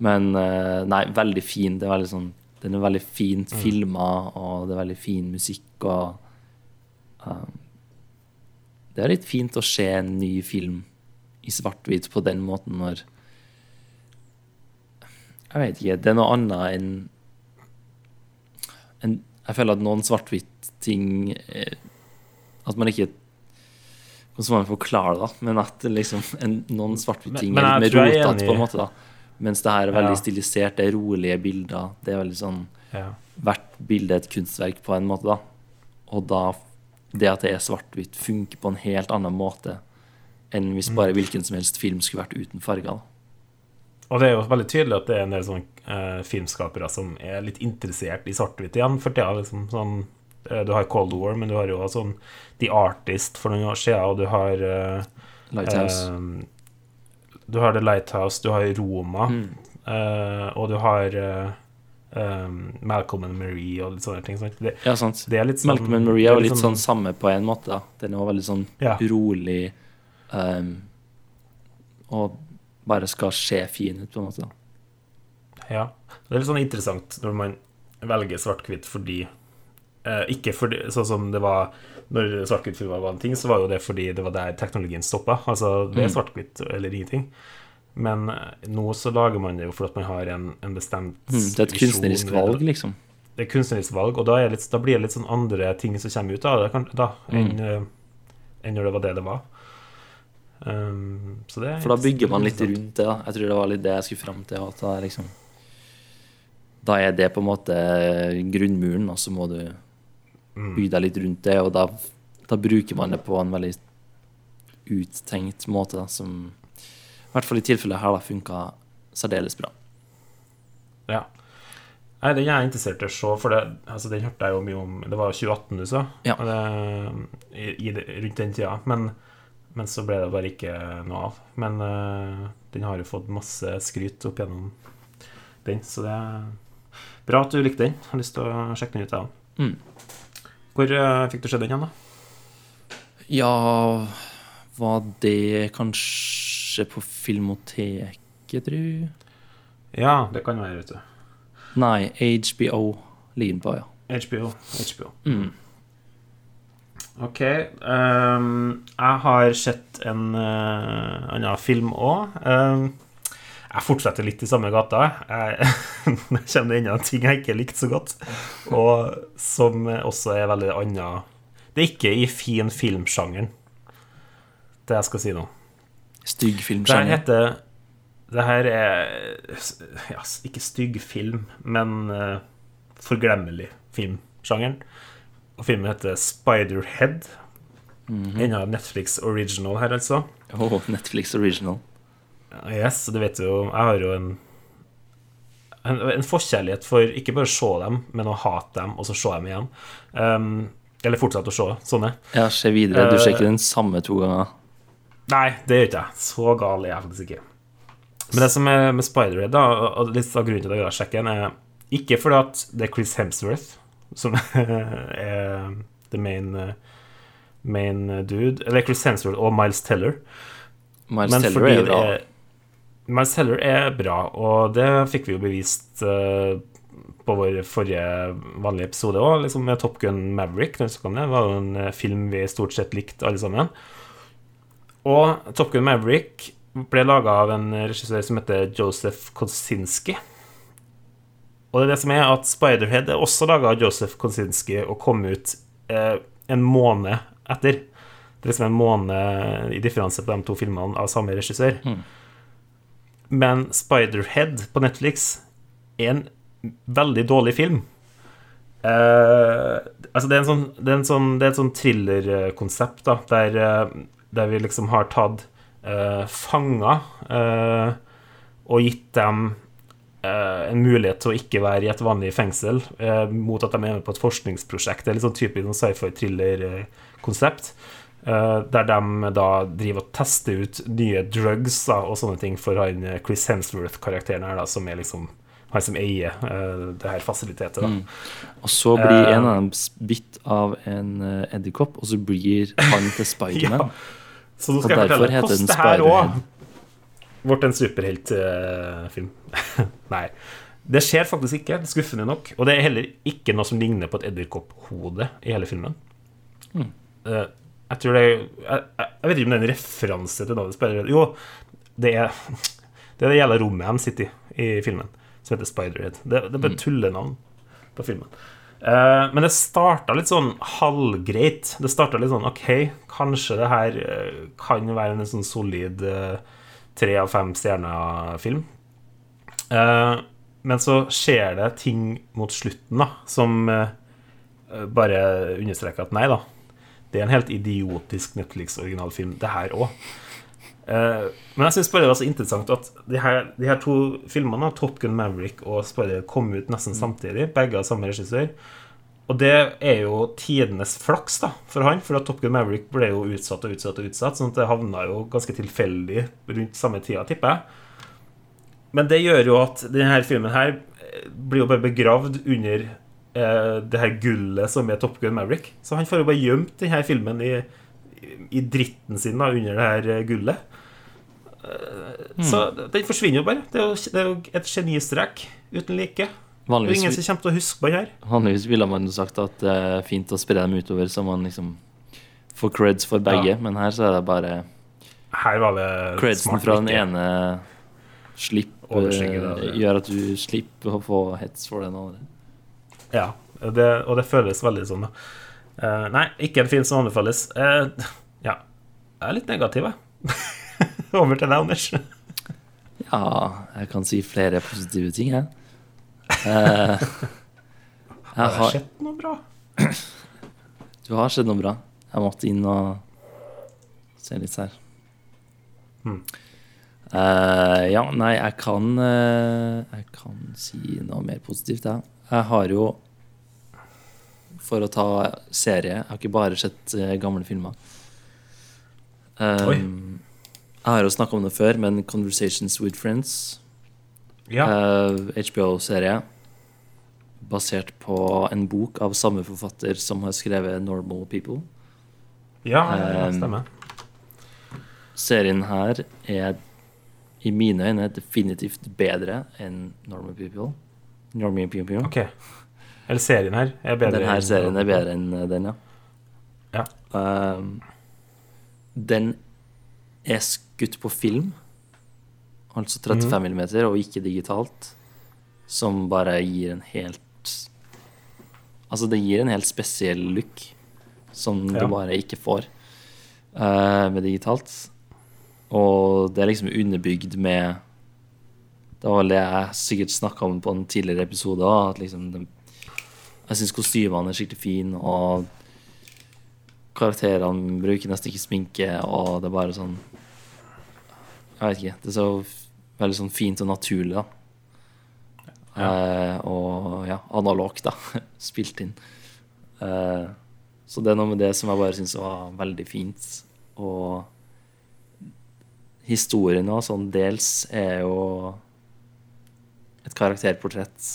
Men uh, nei, veldig fin. Det er veldig sånn Den er veldig fint filma, og det er veldig fin musikk og eh, Det er litt fint å se en ny film i svart-hvit på den måten når Jeg vet ikke. Det er noe annet enn en, Jeg føler at noen svart-hvitt-ting eh, At man ikke Hvordan skal man forklare det? Men at liksom en, noen svart-hvitt-ting er litt mer er rotete, på en måte. da Mens det her er veldig Ja. stilisert, det er rolige bilder. Det er veldig sånn Ja. Hvert bilde er et kunstverk på en måte, da. Og da Det at det er svart-hvitt, funker på en helt annen måte enn hvis Mm. bare hvilken som helst film skulle vært uten farger. Og det er jo veldig tydelig at det er en del sånne eh, filmskapere som er litt interessert i svart-hvitt igjen. For tida, liksom sånn eh, Du har Cold War, men du har jo også sånn The Artist for noen år siden, og du har eh, Lighthouse. eh, Du har The Lighthouse, du har Roma, Mm. eh, og du har eh, Malcolm and Marie og litt sånne ting. Det, ja, sant. det er litt sånn Malcolm and Marie er jo litt sånn samme på en måte. da. Den er jo veldig sånn Ja. rolig um, og bare skal se fin ut, på en måte. da. Ja. Det er litt sånn interessant når man velger svart-hvitt fordi eh, Ikke fordi Sånn som det var når svart-hvitt-filmer var en ting, så var jo det fordi det var der teknologien stoppa. Altså, det er Mm. svart-hvitt eller ingenting. Men eh, nå så lager man det jo for at man har en, en bestemt Mm, det er et kunstnerisk visjon, valg, liksom. Det er kunstnerisk valg, og da, litt, da blir det litt sånn andre ting som kommer ut av det kan, da, enn, Mm. en enn når det var det det var. Um, så det For da bygger man litt rundt det. da. Jeg tror det var litt det jeg skulle fram til. At da, liksom, da er det på en måte grunnmuren, og så må du Mm. bygge deg litt rundt det. Og da, da bruker man det på en veldig uttenkt måte, da, som i hvert fall i tilfellet her det funka særdeles bra. Ja. Nei, den er jeg interessert i å se, for det, altså, den hørte jeg jo mye om Det var 2018 du sa? Ja. Det, i, rundt den tida. Men, men så ble det bare ikke noe av. Men uh, den har jo fått masse skryt opp gjennom den, så det er bra at du likte den. Har lyst til å sjekke den ut, jeg òg. Mm. Hvor uh, fikk du se den igjen, da? Ja, var det kanskje på Filmoteket, tru? Ja, det kan være, vet du. Nei, HBO ligger den på, ja. HBO. HBO. Mm. Ok. Um, jeg har sett en uh, annen film òg. jeg fortsetter litt i samme gata. Jeg, kommer det enda ting jeg ikke likte så godt, og som også er veldig anna Det er ikke i fin filmsjangeren, det jeg skal si nå. Stygg Det filmsjanger. heter Det her er ja, ikke stygg film, men uh, forglemmelig filmsjangeren. Og filmen heter Spiderhead. Mhm. Enda Netflix original her, altså. Åh, Netflix original. Yes, du vet jo Jeg har jo en en, en forkjærlighet for ikke bare å se dem, men å hate dem, og så se dem igjen. Um, eller fortsette å se sånne. Ja, se videre. Du ser Eh, ikke den samme to ganger. Nei, det gjør ikke jeg. Så gal er jeg faktisk ikke. Men det som er med Spiderhead, da, og litt av grunnen til at jeg vil sjekke den, er ikke fordi at det er Chris Hemsworth som er the main, main dude Eller Chris Hemsworth og Miles Teller. Miles Men Teller er bra. er- Miles Teller er bra, og det fikk vi jo bevist eh, på vår forrige vanlige episode òg, liksom med Top Gun Maverick. Det var jo en eh, film vi stort sett likte, alle sammen. Og Top Gun Maverick ble laga av en regissør som heter Joseph Kosinski. Og det er det som er at Spiderhead er også laga av Joseph Kosinski og kom ut eh, en måned etter. Det er liksom en måned i differanse på de to filmene av samme regissør. Men Spiderhead på Netflix er en veldig dårlig film. Eh, altså det er, en sånn, det er, en sånn, det er et sånn thrillerkonsept der, eh, der vi liksom har tatt eh, fanger eh, og gitt dem eh, en mulighet til å ikke være i et vanlig fengsel eh, mot at de er med på et forskningsprosjekt. Det er litt sånn typisk sci-fi-thriller-konsept. eh, der de da driver og tester ut nye drugs da, og sånne ting for han eh, Chris Hemsworth-karakteren her, da, som er liksom han som eier uh, det her fasilitetet. Da. Og så blir uh, en av dem bitt av en uh, edderkopp, og så blir han til Spiderman. Så nå Og skal jeg derfor fortelle hvordan den det her òg ble en superheltfilm. Nei. Det skjer faktisk ikke, skuffende nok. Og det er heller ikke noe som ligner på et edderkopphode i hele filmen. Mm. Jeg tror det jeg, jeg, jeg vet ikke om det er en referanse til David Spiderhead. Jo, det er det er det jævla rommet de sitter i i filmen, som heter Spiderhead. Det, det er bare bare tullenavn på filmen. Eh, men det starta litt sånn halvgreit. Det starta litt sånn OK, kanskje det her eh, kan være en sånn solid eh, tre av fem stjerner-film. Men så skjer det ting mot slutten da som bare understreker at nei, da. Det er en helt idiotisk Netflix-originalfilm, det her òg. Eh, men jeg syns bare det var så interessant at de her, de her to filmene, Top Gun Maverick og Spider, kom ut nesten samtidig, begge av samme regissør. Og det er jo tidenes flaks da, for han, for at Top Gun Maverick ble jo utsatt og utsatt og utsatt, sånn at det havna jo ganske tilfeldig rundt samme tida, tipper jeg. Men det gjør jo at denne filmen her eh, blir jo bare begravd under eh, det her gullet som er Top Gun Maverick. Så han får jo bare gjemt denne filmen i, i dritten sin da, under det her eh, gullet. Eh, Så den forsvinner jo bare. Det er jo, det er jo et genistrek uten like. Er ingen som kommer til å huske på den her. vanligvis ville man jo sagt at det er fint å spre dem utover, så man liksom får creds for begge, Ja. men her så er det bare Her var det credsen smart fra den ikke. ene slipp eh, gjør at du slipper å få hets for den andre. Ja, det, og det føles veldig sånn, da. Uh, nei, ikke en film som anbefales. Uh, ja, jeg er litt negativ, jeg. Over til deg, Anders. Ja, jeg kan si flere positive ting, jeg. Uh, jeg Har det skjedd noe bra? du har skjedd noe bra. Jeg måtte inn og se litt her. Hmm. Eh, ja, nei, jeg kan uh, Jeg kan si noe mer positivt, jeg. Jeg har jo For å ta serie Jeg har ikke bare sett uh, gamle filmer. Um, Oi. Jeg har jo snakka om det før, men 'Conversations with Friends' Ja. Eh, HBO-serie basert på en bok av samme forfatter som har skrevet 'Normal People'. ja, det stemmer. stemmer. Serien her er i mine øyne definitivt bedre enn 'Normal People'. Normal People. Ok. Eller serien her er bedre. Denne serien er bedre enn eh, den, ja. Ja. Um, den er skutt på film, altså 35 mm, og ikke digitalt, som bare gir en helt Altså, det gir en helt spesiell look som Ja. du bare ikke får uh, med digitalt. Og det er liksom underbygd med Det var vel det jeg sikkert snakka om på en tidligere episode at liksom Jeg syns kostymene er skikkelig fine, og karakterene bruker nesten ikke sminke, og det er bare sånn Jeg vet ikke. Det er så veldig sånn fint og naturlig, da. Eh, og ja, analogt, da. Spilt inn. Eh, så det er noe med det som jeg bare syns var veldig fint. Og historien og sånn dels er jo et karakterportrett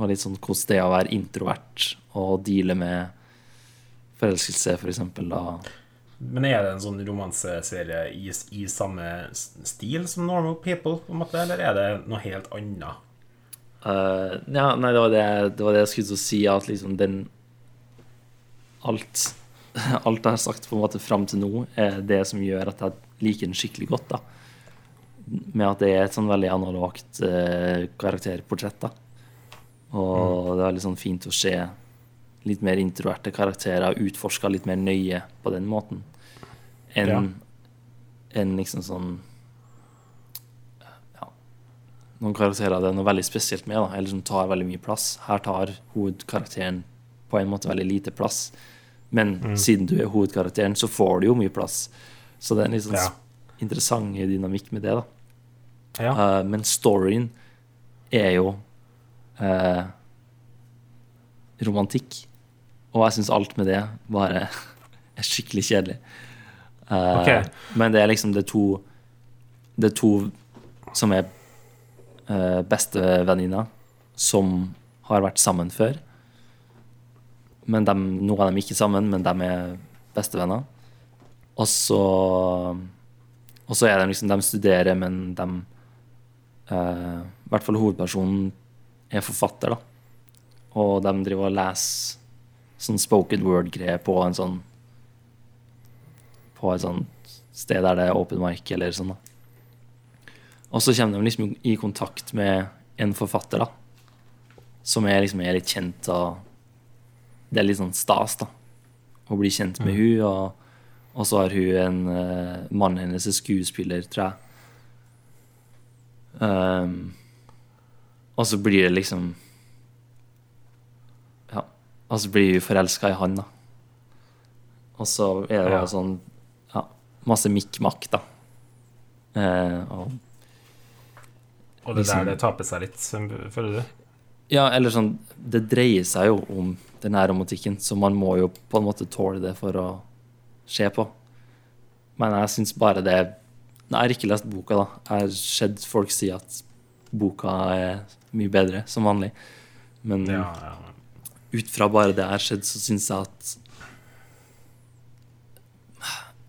og litt sånn hvordan det er å være introvert og deale med forelskelse, for eksempel. Men er det en sånn romanseserie i, i samme stil som Normal People, på en måte, eller er det noe helt annet? Uh, ja, nei, det var det, det var det jeg skulle si, at liksom den Alt Alt jeg har sagt på en måte fram til nå, er det som gjør at jeg liker den skikkelig godt, da. med at det er et sånn veldig analogt eh, karakterportrett. da. Og det er veldig sånn fint å se litt mer introverte karakterer utforska litt mer nøye på den måten enn Ja. en liksom sånn ja, Noen karakterer det er noe veldig spesielt med, da, eller som tar veldig mye plass. Her tar hovedkarakteren på en måte veldig lite plass. Men Mm. siden du er hovedkarakteren, så får du jo mye plass. Så det er en litt sånn Ja. interessant dynamikk med det, da. Ja. Uh, men storyen er jo uh, romantikk. Og jeg syns alt med det bare er skikkelig kjedelig. Uh, Ok. Men det er liksom det to Det er to som er uh, bestevenninner, som har vært sammen før. Men dem, nå er de ikke sammen, men de er bestevenner. Og så Og så er de liksom De studerer, men de uh, I hvert fall hovedpersonen er forfatter, da. Og de driver og leser sånn spoken word-greie på en sånn På et sånt sted der det er open mic eller sånn, da. Og så kommer de liksom i kontakt med en forfatter, da. Som er liksom er litt kjent, og det er litt sånn stas, da. Å bli kjent med hun, og, og så har hun en uh, Mannen hennes er skuespiller, tror jeg. Um, og så blir det liksom. Og så blir hun forelska i han, da. Og så er det Ja. sånn Ja, masse mikk-makk, da. Eh, og Og det liksom- der det taper seg litt, føler du? Ja, eller sånn Det dreier seg jo om den her romantikken, så man må jo på en måte tåle det for å se på. Men jeg syns bare det Nei, Jeg har ikke lest boka, da. Jeg har sett folk si at boka er mye bedre, som vanlig. Men Ja, ja. Ut fra bare det er skjedd, så syns jeg at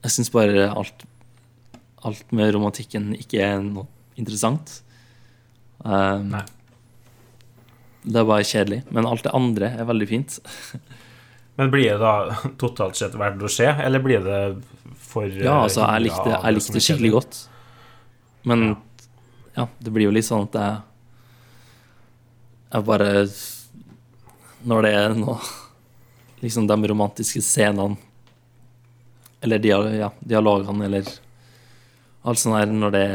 Jeg syns bare alt Alt med romantikken ikke er noe interessant. Um, Nei. det er bare kjedelig. Men alt det andre er veldig fint. Men blir det da totalt sett verdt å se, eller blir det for Ja, altså, jeg likte, jeg likte det skikkelig godt. Men ja, det blir jo litt sånn at jeg Jeg bare Når det er noe Liksom de romantiske scenene Eller dia, ja, dialogene, eller alt sånt her, når det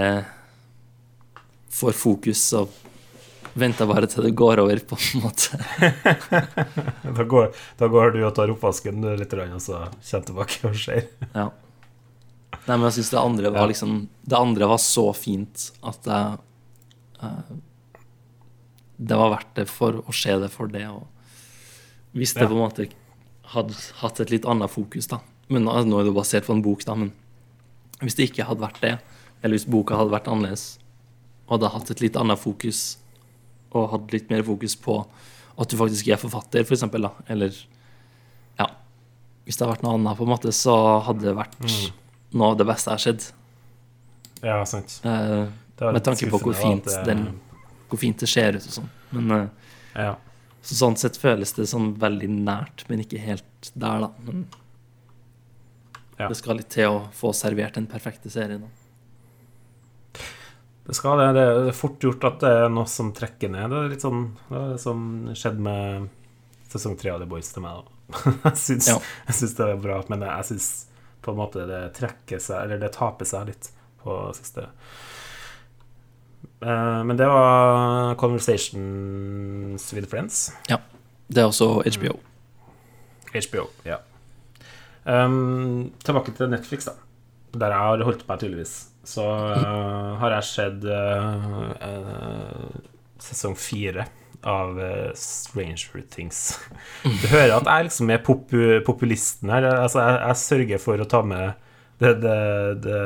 får fokus, så venter bare til det går over, på en måte. Da går, da går du og tar oppvasken litt, og så kommer tilbake og ser. Ja. Nei, men jeg syns det andre var liksom Det andre var så fint at jeg uh, Det var verdt det for å se det for det. Og hvis det Ja. på en måte hadde hatt et litt annet fokus, da Men altså, nå er det basert på en bok, da, men hvis det ikke hadde vært det, eller hvis boka hadde vært annerledes, og hadde hatt et litt annet fokus, og hatt litt mer fokus på at du faktisk er forfatter, for eksempel, da, eller Ja. Hvis det hadde vært noe annet, på en måte, så hadde det vært noe av det beste jeg har sett. Ja, sant. Eh, med tanke på hvor fint, det- den, hvor fint det ser ut og sånn. Men eh, Ja. Så sånn sett føles det sånn veldig nært, men ikke helt der, da. Men Ja. det skal litt til å få servert den perfekte serien. Da. Det skal det. Det er fort gjort at det er noe som trekker ned. Det er litt sånn det er det som skjedde med sesong tre av The Boys til meg. Da. Jeg syns, Ja. det er bra, men jeg syns på en måte det trekker seg Eller det taper seg litt på siste. Eh, Men det var Conversations with Friends. Ja. Det er også HBO. HBO, ja. Um, tilbake til Netflix, da. Der jeg har holdt meg, tydeligvis. Så uh, har jeg sett uh, uh, sesong fire av Stranger Things. Du hører at jeg liksom er pop populisten her. Altså, jeg, jeg sørger for å ta med de, de,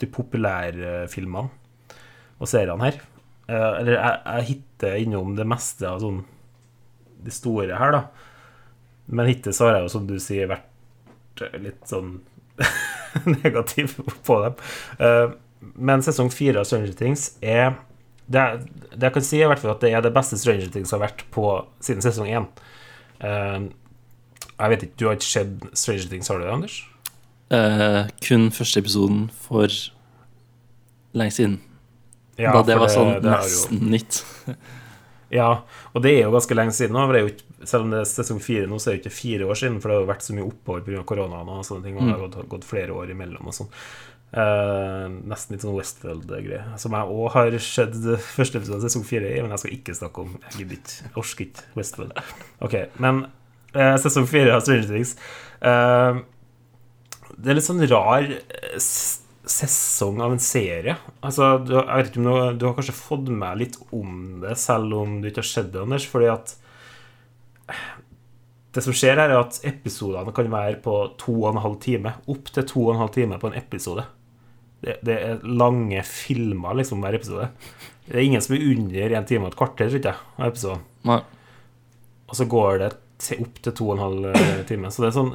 de populære filmene og seriene her. Uh, eller jeg, jeg hitter innom det meste av sånn de store her, da. Men hittil så har jeg jo, som du sier, vært litt sånn negativ på dem. Eh, men sesong fire av Stranger Things er det, det jeg kan si, er at det er det beste Stranger Things har vært på siden sesong én. Eh, jeg vet ikke, Du har ikke sett Stranger Things, har du det, Anders? Eh, kun første episoden for lenge siden. Ja, da det var sånn det jo- nesten nytt. Ja, og det er jo ganske lenge siden nå. Det jo ikke, selv om det er sesong fire nå, så er det ikke fire år siden. For det har jo vært så mye opphold pga. koronaen og sånne ting. Og det har gått, gått flere år imellom og sånn. Uh, nesten litt sånn Westfield-greie. Som jeg òg har sett første episode av sesong fire i, men jeg skal ikke snakke om. Jeg gidder ikke. Jeg Orker ikke Westfield. Ok, men uh, sesong fire av Stranger Things uh, Det er litt sånn rar s- sesong av en serie. Altså, du, har- du, du har kanskje fått med litt om det, selv om du ikke har sett det, Anders, fordi at det som skjer her, er at episodene kan være på to og en halv time. Opp til to og en halv time på en episode. Det, det er lange filmer, liksom, hver episode. Det er ingen som er under en time og et kvarter, tror jeg, av episoden. Nei. Og så går det opp til to og en halv eh, time. Så det er sånn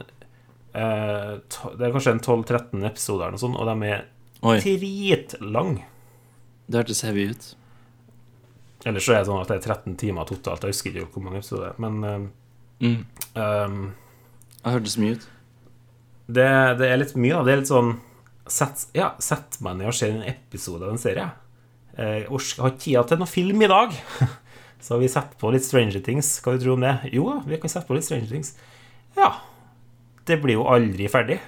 Det er kanskje en 12-13 episoder, eller noe sånt, og de er Oi, dritlang. det hørtes heavy ut. Ellers så er det sånn at det er 13 timer totalt. Jeg husker ikke hvor mange episoder er. Men eh, Mm. um, Det hørtes mye ut. det, det er litt mye, da. Det er litt sånn Sett, ja, sett meg ned og se en episode av en serie. Eh, Jeg har ikke tida til noe film i dag. Så vi setter på litt Stranger Things. Hva du tror om det? Jo da, vi kan sette på litt Stranger Things. Ja. Det blir jo aldri ferdig.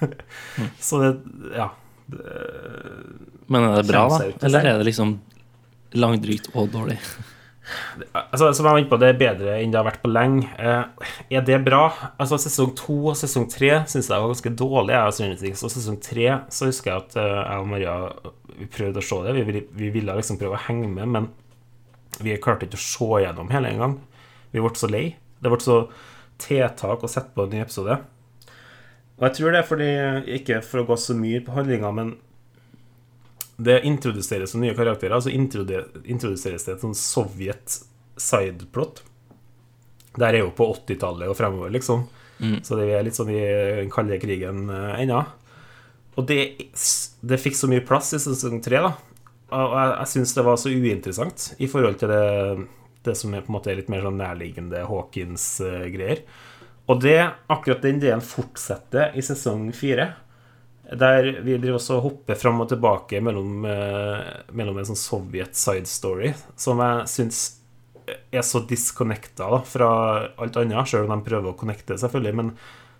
Så det Ja. Men er det bra, da? Eller er det liksom langdrygt og dårlig? Altså, som jeg var inne på, det er bedre enn det har vært på lenge. Eh, er det bra? Altså, Sesong to og sesong tre syns jeg var ganske dårlig. Jeg. Og sesong tre så husker jeg at eh, jeg og Maria vi prøvde å se det. Vi, vi ville liksom prøve å henge med, men vi klarte ikke å se gjennom hele en gang. Vi ble så lei. Det ble så tiltak å sette på en ny episode. Og jeg tror det er fordi Ikke for å gå så mye på handlinga, men det introduseres som nye karakterer. Altså introdu- introduseres det et sånn Sovjet sideplot. Der er jo på 80-tallet og fremover, liksom. Mm. Så det er litt sånn i den kalde krigen uh, ennå. Og det, det fikk så mye plass i sesong tre, da. Og jeg, jeg syns det var så uinteressant i forhold til det, det som er på en måte litt mer sånn nærliggende Hawkins-greier. Og det, akkurat den delen fortsetter i sesong fire. Der vi driver også og hopper fram og tilbake mellom, eh, mellom en sånn Sovjet side story, som jeg syns er så disconnecta fra alt annet, sjøl om de prøver å connecte, selvfølgelig. Men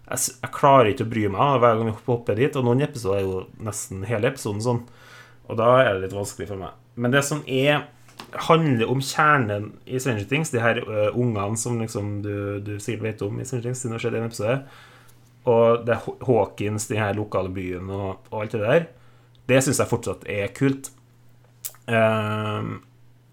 jeg, jeg klarer ikke å bry meg hver gang vi hopper dit, og noen episoder er jo nesten hele episoden sånn. Og da er det litt vanskelig for meg. Men det som er handler om kjernen i Stranger Things, de her uh, ungene som liksom du, du sikkert vet om i Stranger Things, siden har skjedd en episode, og det er Hawkins, den her lokale byen og, og alt det der, det syns jeg fortsatt er kult. Ehm,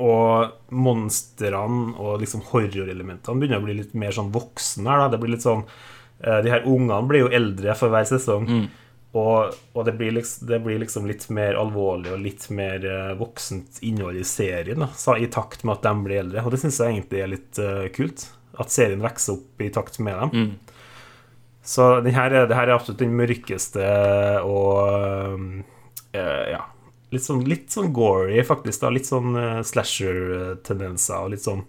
og monstrene og liksom horrorelementene begynner å bli litt mer sånn voksne her, da. Det blir litt sånn uh, De her ungene blir jo eldre for hver sesong. Mm. Og, og det, blir liksom, det blir liksom litt mer alvorlig og litt mer eh, voksent innhold i serien, da, i takt med at de blir eldre. Og det syns jeg egentlig er litt uh, kult. At serien vokser opp i takt med dem. Mm. Så den her, er- det her er absolutt den mørkeste og uh, Ja. Litt sånn, litt sånn gory, faktisk. da Litt sånn uh, slasher-tendenser og litt sånn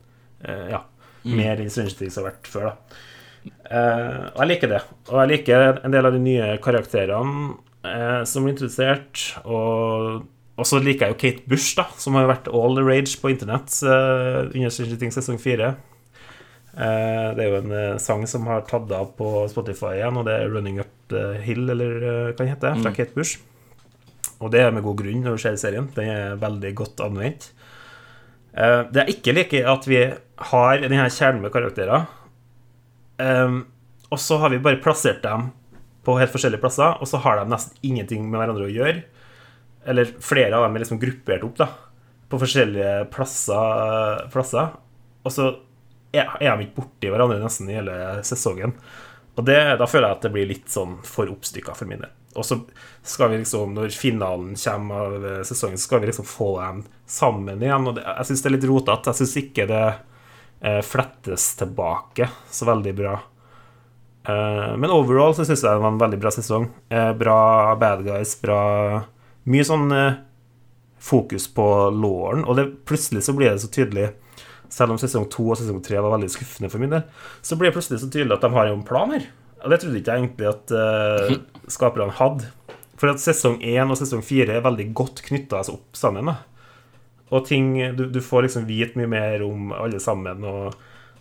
Ja. Mer enn Stranger Things har vært før, da. Eh, og jeg liker det. Og jeg liker en del av de nye karakterene uh, som blir introdusert. Og, og så liker jeg jo Kate Bush, da, som har vært all the rage på internett uh, under Stranger Things sesong fire. Det er jo en sang som har tatt av på Spotify igjen, og det er 'Running Up Hill', eller hva den heter, fra Mm. Kate Bush. Og det er med god grunn når du ser serien. Den er veldig godt anvendt. Det jeg ikke liker, er at vi har denne kjernen med karakterer, eh, og så har vi bare plassert dem på helt forskjellige plasser, og så har de nesten ingenting med hverandre å gjøre. Eller flere av dem er liksom gruppert opp da, på forskjellige plasser, plasser. Og så er de ikke borti hverandre nesten i hele sesongen. Og det, da føler jeg at det blir litt sånn for oppstykka for min del. Og så skal vi liksom, når finalen kommer av eh, sesongen, så skal vi liksom få dem sammen igjen. Og det, jeg syns det er litt rotete. Jeg syns ikke det flettes tilbake så veldig bra. Eh, men overall så syns jeg det var en veldig bra sesong. Eh, bra bad guys, bra Mye sånn eh, fokus på låren, og det, plutselig så blir det så tydelig selv om sesong to og sesong tre var veldig skuffende for min del, så blir det plutselig så tydelig at de har en plan her. Og det trodde ikke jeg egentlig at eh, skaperne hadde. For at sesong én og sesong fire er veldig godt knytta opp sammen. Da. Og ting du, du får liksom vite mye mer om alle sammen, og,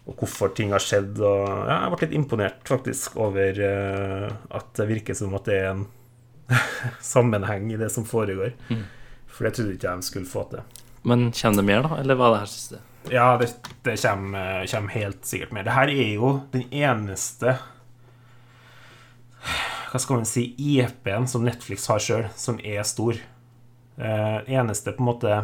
og hvorfor ting har skjedd. Og ja, jeg ble litt imponert faktisk over uh, at det virker som at det er en sammenheng i det som foregår. Mm. For det trodde ikke jeg de skulle få til. Men kommer det mer, da? Eller hva er det her siste? Ja, det, det kommer, kommer helt sikkert mer. Det her er jo den eneste Hva skal man si IP-en som Netflix har sjøl, som er stor. Eh, eneste på en måte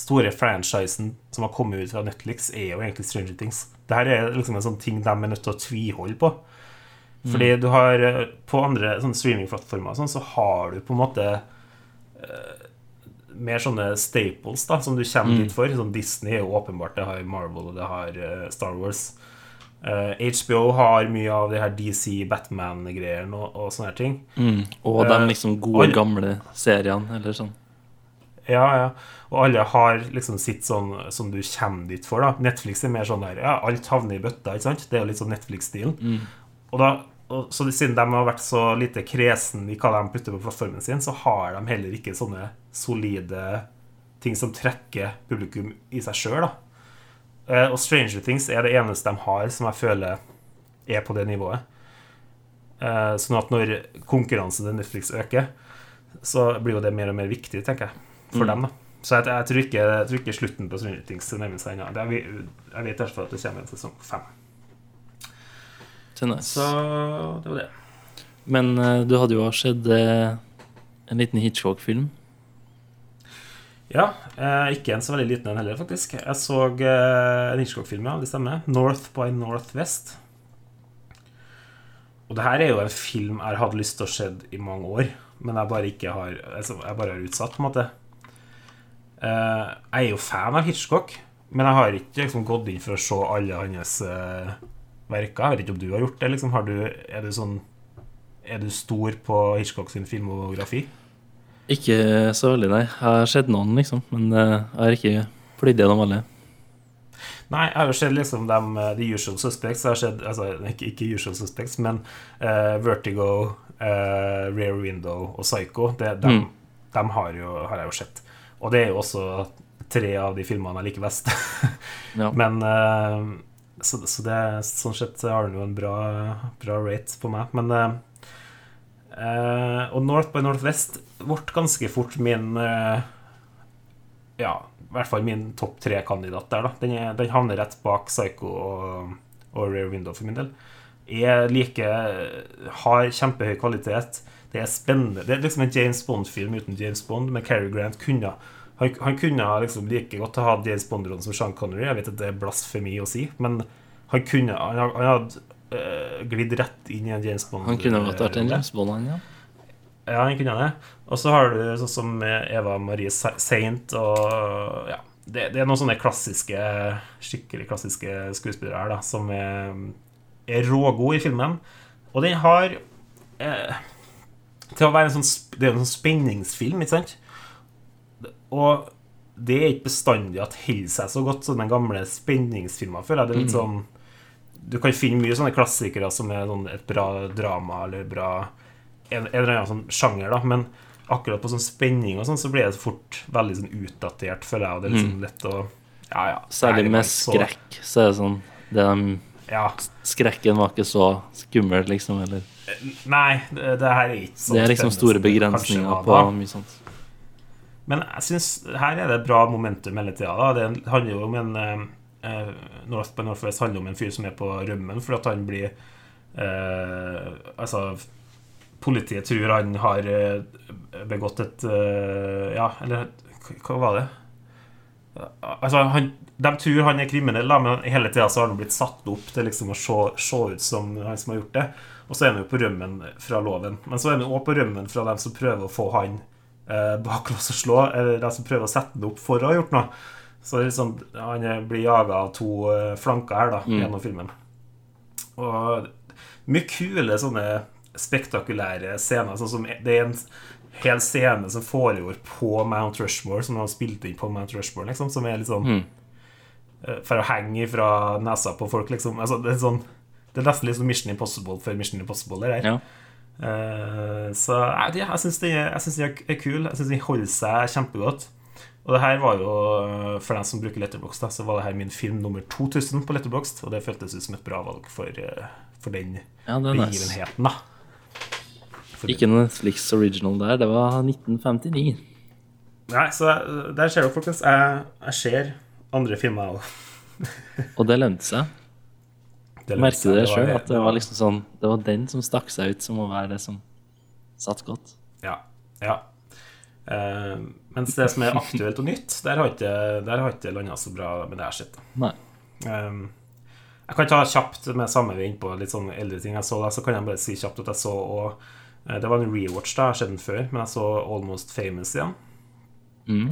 store franchisen som har kommet ut fra Netflix, er jo egentlig Stranger Things. Det her er liksom en sånn ting de er nødt til å tviholde på. Fordi du har eh, På andre streamingplattformer sånn, så har du på en måte uh, mer sånne staples da som du kommer Mm. dit for. Sånn Disney er jo åpenbart, det har Marvel og det har uh, Star Wars. Uh, HBO har mye av de her DC Batman-greiene og, og sånne her ting. Mm. Og de liksom gode, alle- gamle seriene, eller sånn. Ja, ja. Og alle har liksom sitt sånn som du kommer dit for, da. Netflix er mer sånn der Ja, alt havner i bøtta, ikke sant? Det er jo litt sånn Netflix-stilen. Mm. Og da og, Så siden de har vært så lite kresen i hva de putter på plattformen sin, så har de heller ikke sånne solide ting som trekker publikum i seg sjøl. Eh, Og Stranger Things er det eneste de har som jeg føler er på det nivået. Eh, Sånn at når konkurransen til Netflix øker, så blir jo det mer og mer viktig, tenker jeg, for Mm. dem. da Så jeg, jeg, tror ikke, jeg tror ikke slutten på Stranger Things nærmer seg ennå. Jeg vet i hvert fall at det kommer en sesong fem. Så nice. Så det var det. Men uh, du hadde jo også sett uh, en liten Hitchcock-film. Ja, Uh, ikke en så veldig liten en heller, faktisk. Jeg så en Hitchcock-film, ja, det stemmer. 'North by Northwest'. Og det her er jo en film jeg har hatt lyst til å se i mange år, men jeg bare ikke har altså, Jeg bare har utsatt, på en måte. Eh, jeg er jo fan av Hitchcock, men jeg har ikke liksom, gått inn for å se alle hans eh, verker. Jeg vet ikke om du har gjort det. Liksom. Har du, er, du sånn, er du stor på Hitchcock sin filmografi? Ikke så veldig, nei. Jeg har sett noen, liksom. Men eh, jeg har ikke flydd gjennom alle. Nei, jeg har sett liksom de, The Usual Suspects. Jeg har sett, altså, ikke, ikke Usual Suspects, men uh, Vertigo, uh, Rare Window og Psycho. Det, de, Mm. de har, jo, har jeg jo sett. Og det er jo også tre av de filmene jeg liker best. Ja. men eh, så, så det, sånn sett har den jo en bra, bra rate på meg. Men eh, eh, Og North by Northwest ble ganske fort min eh, Ja, i hvert fall min topp tre-kandidat der. da den, er, den havner rett bak Psycho og, og Rare Window for min del. Er like Har kjempehøy kvalitet. Det er spennende. Det er liksom en James Bond-film uten James Bond, men Cary Grant kunne han, han kunne liksom like godt ha hatt James Bond-rollen som Sean Connery. Jeg vet at det er blasfemi å si, men han kunne Han, han hadde uh, glidd rett inn i en James Bond. Han kunne godt vært en. James Bond, han, ja. Ja, han kunne det. Og så har du sånn som Eva Marie Saint og Ja. Det, det er noen sånne klassiske, skikkelig klassiske skuespillere her, da, som er, er rågode i filmen. Og den har eh, Til å være en sånn Det er en sånn spenningsfilm, ikke sant? Og det er ikke bestandig at holder seg så godt som den gamle spenningsfilmen jeg. Det er litt sånn Du kan finne mye sånne klassikere som er sånn et bra drama eller bra en, en eller annen sånn sjanger, da. Men akkurat på sånn spenning og sånn, så blir det fort veldig sånn utdatert, føler jeg. Og det er liksom lett å Ja, ja. Særlig med skrekk, så er det sånn det de, Ja. Skrekken var ikke så skummel, liksom, eller Nei, det, det her er ikke sånn Det er liksom store begrensninger på mye sånt. Men jeg syns her er det bra momentum hele tida. Det handler jo om en eh, North by Northwest handler om en fyr som er på rømmen fordi at han blir eh, Altså Politiet tror han har eh, begått et eh, Ja, eller hva var det? Altså, han, De tror han er kriminell, men hele tida har han blitt satt opp til liksom å se, se ut som han som har gjort det. Og så er han jo på rømmen fra loven. Men så er han også på rømmen fra dem som prøver å få han eh, bak lås og slå, eller de som prøver å sette han opp for å ha gjort noe. Så liksom, han blir jaga av to eh, flanker her da, Mm. gjennom filmen. Og mye kule sånne spektakulære scener. Sånn som det er en hel scene som foregår på Mount Rushmore, som de har spilt inn på Mount Rushmore, liksom, som er litt sånn Mm. eh, For å henge fra nesa på folk, liksom. Altså, det er sånn Det er nesten litt sånn Mission Impossible for Mission Impossible. Det der. Ja. Uh, så jeg, jeg syns den er, er kul. Jeg syns den holder seg kjempegodt. Og det her var jo, for dem som bruker Letterboxd, da, så var det her min film nummer 2000 på Letterboxd, og det føltes ut som et bra valg for, eh, for den Ja, begivenheten, da. Ikke noe Netflix original der. Det var 1959. Nei, så der ser du, folkens. Jeg, jeg ser andre filmer òg. Og det lønte seg. Merker du det sjøl? At det var liksom sånn Det var den som stakk seg ut som å være det som satt godt. Ja. ja. Uh, mens det som er aktuelt og nytt, der har ikke der har ikke landa så bra med det sett. Nei. Um, jeg kan ta kjapt med samme vi er på litt sånne eldre ting jeg så. da, Så kan jeg bare si kjapt at jeg så eh, Det var en rewatch, da, jeg har sett den før, men jeg så Almost Famous igjen. Mm.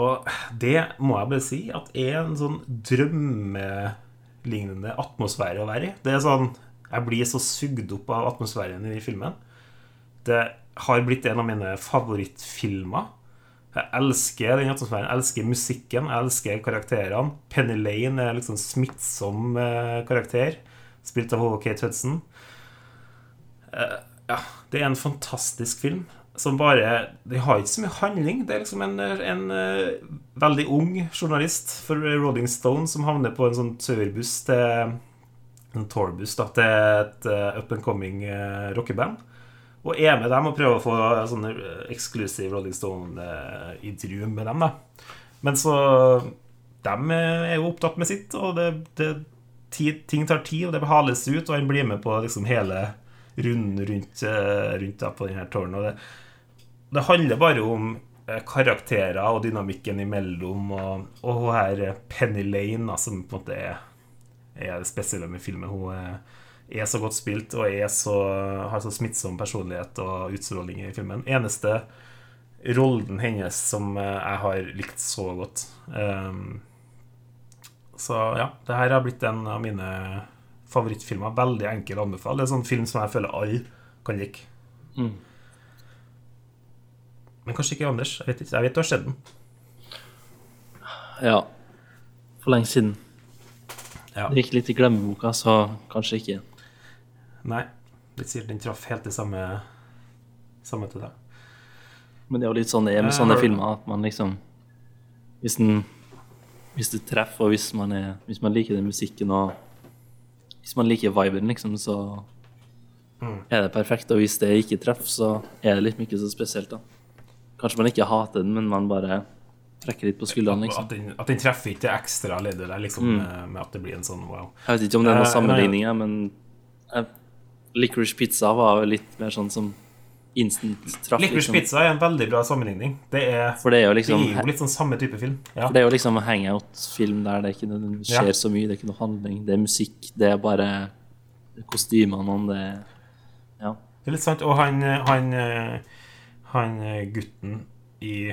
Og det må jeg bare si at er en sånn drømmelignende atmosfære å være i. Det er sånn Jeg blir så sugd opp av atmosfæren i filmen. Det har blitt en av mine favorittfilmer. Jeg elsker den atmosfæren, jeg elsker musikken, jeg elsker karakterene. Penny Lane er liksom smittsom eh, karakter, spilt av H.K. Hudson. Ja, det er en fantastisk film som bare De har ikke så mye handling. Det er liksom en, en uh, veldig ung journalist for Rolling Stone som havner på en sånn turbuss til En tourbuss da, til et uh, up and coming uh, rockeband. Og er med dem og prøver å få sånne eksklusiv Rolling Stone-intervju med dem. da Men så De er jo opptatt med sitt, og det, det, ting tar tid, og det behales ut, og han blir med på liksom hele runden rundt, eh, rundt på denne tårnen. Og det, det handler bare om eh, karakterer og dynamikken imellom, og, og hun her eh, Penny Lane, da, som på en måte er, er det spesielle med filmen. Hun er, er så godt spilt og så, har så smittsom personlighet og utstråling i filmen. Eneste rollen hennes som jeg har likt så godt. Um, så ja, det her har blitt en av mine favorittfilmer. Veldig enkel å anbefale. Det er sånn film som jeg føler alle kan like. Mm. Men kanskje ikke Anders. Jeg vet ikke. Jeg vet du har sett den. Ja. For lenge siden. Ja. Det gikk litt i glemmeboka, så kanskje ikke. Nei. Litt sikkert den traff helt det samme, samme til deg. Men det er jo litt sånn det er med Eh, sånne filmer, at man liksom Hvis den Hvis det treffer, og hvis man, er, hvis man liker den musikken, og hvis man liker viben, liksom, så Mm. er det perfekt. Og hvis det ikke treffer, så er det liksom ikke så spesielt, da. Kanskje man ikke hater den, men man bare trekker litt på skuldrene, liksom. At, den, at den treffer ikke ekstra leddet der, liksom, med, med at det blir en sånn wow. Jeg vet ikke om det er noen sammenligninger, men uh, Licorice Pizza var jo litt mer sånn som instant traff. Licorice Liksom. Pizza er en veldig bra sammenligning. Det er, det er jo det liksom er jo litt sånn samme type film. Ja. Det er jo liksom hangout-film der det ikke det skjer Ja. så mye, det er ikke noe handling, det er musikk, det er bare kostymene det Ja. Det er litt sant. Og han, han, han gutten i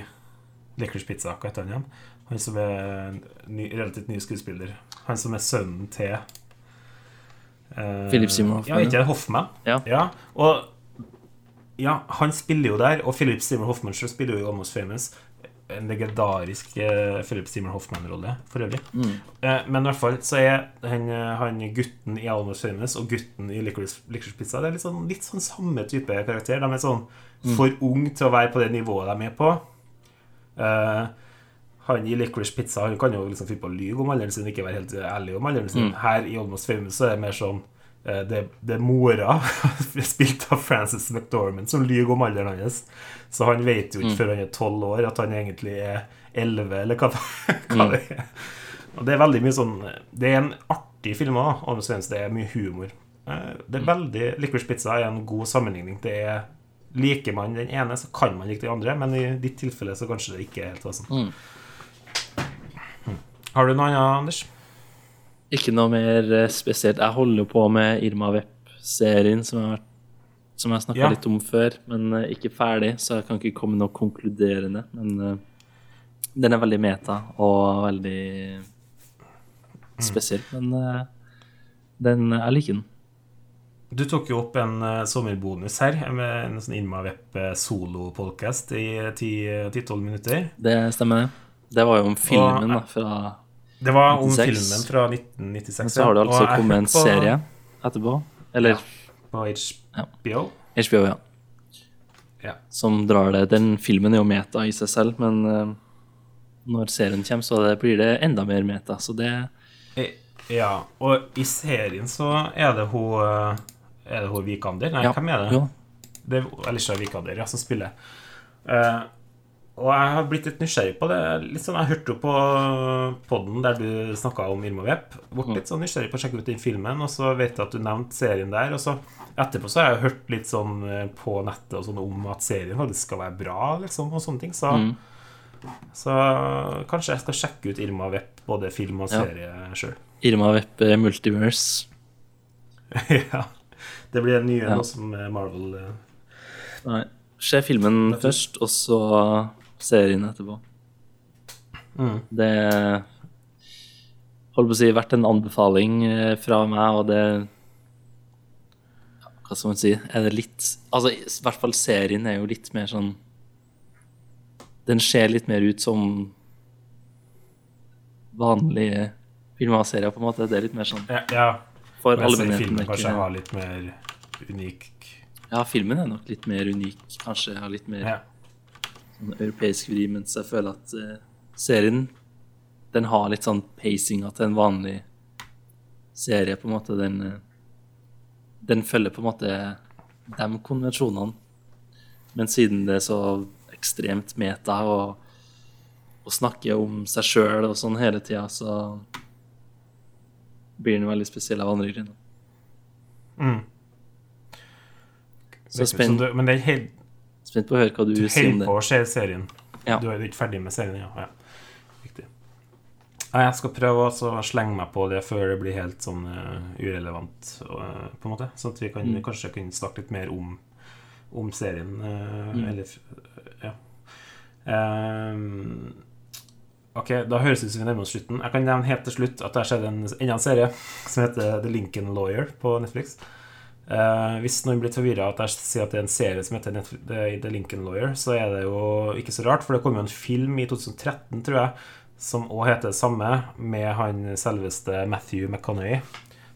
Licorice Pizza, hva heter han igjen? Han som er ny, relativt ny skuespiller. Han som er sønnen til eh, Philip Simon Hoffman, Ja, ikke Hoffman. Hoffman? Ja. Og ja, han spiller jo der, og Philip Seymour Hoffman selv spiller jo i Almost Famous. En legendarisk eh, Philip Seymour Hoffman-rolle, for øvrig. Mm. Eh, men i hvert fall så er han, eh, han gutten i Almost Famous og gutten i Licorice, Licorice Pizza Det er litt sånn, litt sånn samme type karakter. De er sånn Mm. for unge til å være på det nivået de er på. Eh, han i Licorice Pizza Han kan jo liksom finne på å lyve om alderen sin, ikke være helt ærlig om alderen sin. Mm. Her i Almost Famous så er det mer sånn det, det er mora, spilt av Frances McDormand, som lyver om alderen hans. Så han vet jo ikke Mm. før han er tolv år at han egentlig er elleve, eller hva, hva Mm. det er. Og det er veldig mye sånn Det er en artig film òg. Famous. Det er mye humor. Eh, Det er veldig Licorice Pizza er en god sammenligning. Det er Liker man den ene, så kan man like den andre, men i ditt tilfelle så kanskje det ikke er helt var sånn. Mm. Har du noe annet, Anders? Ikke noe mer eh, spesielt. Jeg holder på med Irma Vepp-serien som jeg, som jeg snakka Ja. litt om før, men eh, ikke ferdig, så jeg kan ikke komme med noe konkluderende. Men eh, den er veldig meta og veldig spesiell. Men eh, den, jeg liker den. Du tok jo opp en sommerbonus her med en sånn Irma Vepp uh, solopodkast i 10-12 minutter. Det stemmer, det. Det var jo om filmen, da, fra Det var om 96. filmen fra 1996. Men så har det altså kommet en på- serie etterpå. Eller På HBO. HBO, ja. Ja. som drar det. Den filmen er jo meta i seg selv, men uh, når serien kommer, så det, blir det enda mer meta. Så det Eh, Ja, og i serien så er det hun eh, Er det hun Vikander? Nei, ja, hvem er det? Jo, Det er Alicia Vikander, ja, som spiller. Eh, og jeg har blitt litt nysgjerrig på det. Litt sånn, Jeg hørte jo på podden der du snakka om Irma Vepp Ble litt sånn nysgjerrig på å sjekke ut den filmen, og så vet jeg at du nevnte serien der. Og så etterpå så har jeg hørt litt sånn eh, på nettet og sånn om at serien faktisk skal være bra, liksom, og sånne ting. Så, så kanskje jeg skal sjekke ut Irma Vepp både film og Ja. serie sjøl. Irma Vepp Multiverse. ja. Det blir en ny en Ja. også som Marvel. eh. Nei. Se filmen først, og så serien etterpå. Mm. Det holdt på å si vært en anbefaling eh, fra meg, og det Hva skal man si? Er det litt Altså, i hvert fall serien er jo litt mer sånn Den ser litt mer ut som vanlige filmer og serier, på en måte. Det er litt mer sånn Ja, ja. for allmennheten. filmen kanskje har litt mer unik Ja, filmen er nok litt mer unik, kanskje. Har litt mer ja. Sånn europeisk vri, mens jeg føler at uh, serien den har litt sånn pacinga til en vanlig serie, på en måte. Den, eh, den følger på en måte de konvensjonene. Men siden det er så ekstremt meta og, og snakker om seg sjøl og sånn hele tida, så blir den veldig spesiell av andre grunner. Mm. Så spent, men det er helt, spent på å høre hva du du sier om det. holder det. på å se serien. Ja. Du er ikke ferdig med serien, ja. ja. Riktig. Jeg skal prøve å slenge meg på det før det blir helt sånn uh, urelevant, uh, på en måte. Sånn at vi kan, Mm. kanskje kan snakke litt mer om, om serien. Uh, Mm. Eller Ja. Um, ok, da høres det ut som vi nærmer oss slutten. Jeg kan nevne helt til slutt at det har skjedd en, enda en serie som heter The Lincoln Lawyer på Netflix. Eh, hvis noen blir forvirra at jeg sier at det er en serie som heter The Lincoln Lawyer, så er det jo ikke så rart, for det kom jo en film i 2013, tror jeg, som òg heter det samme, med han selveste Matthew McConaughey.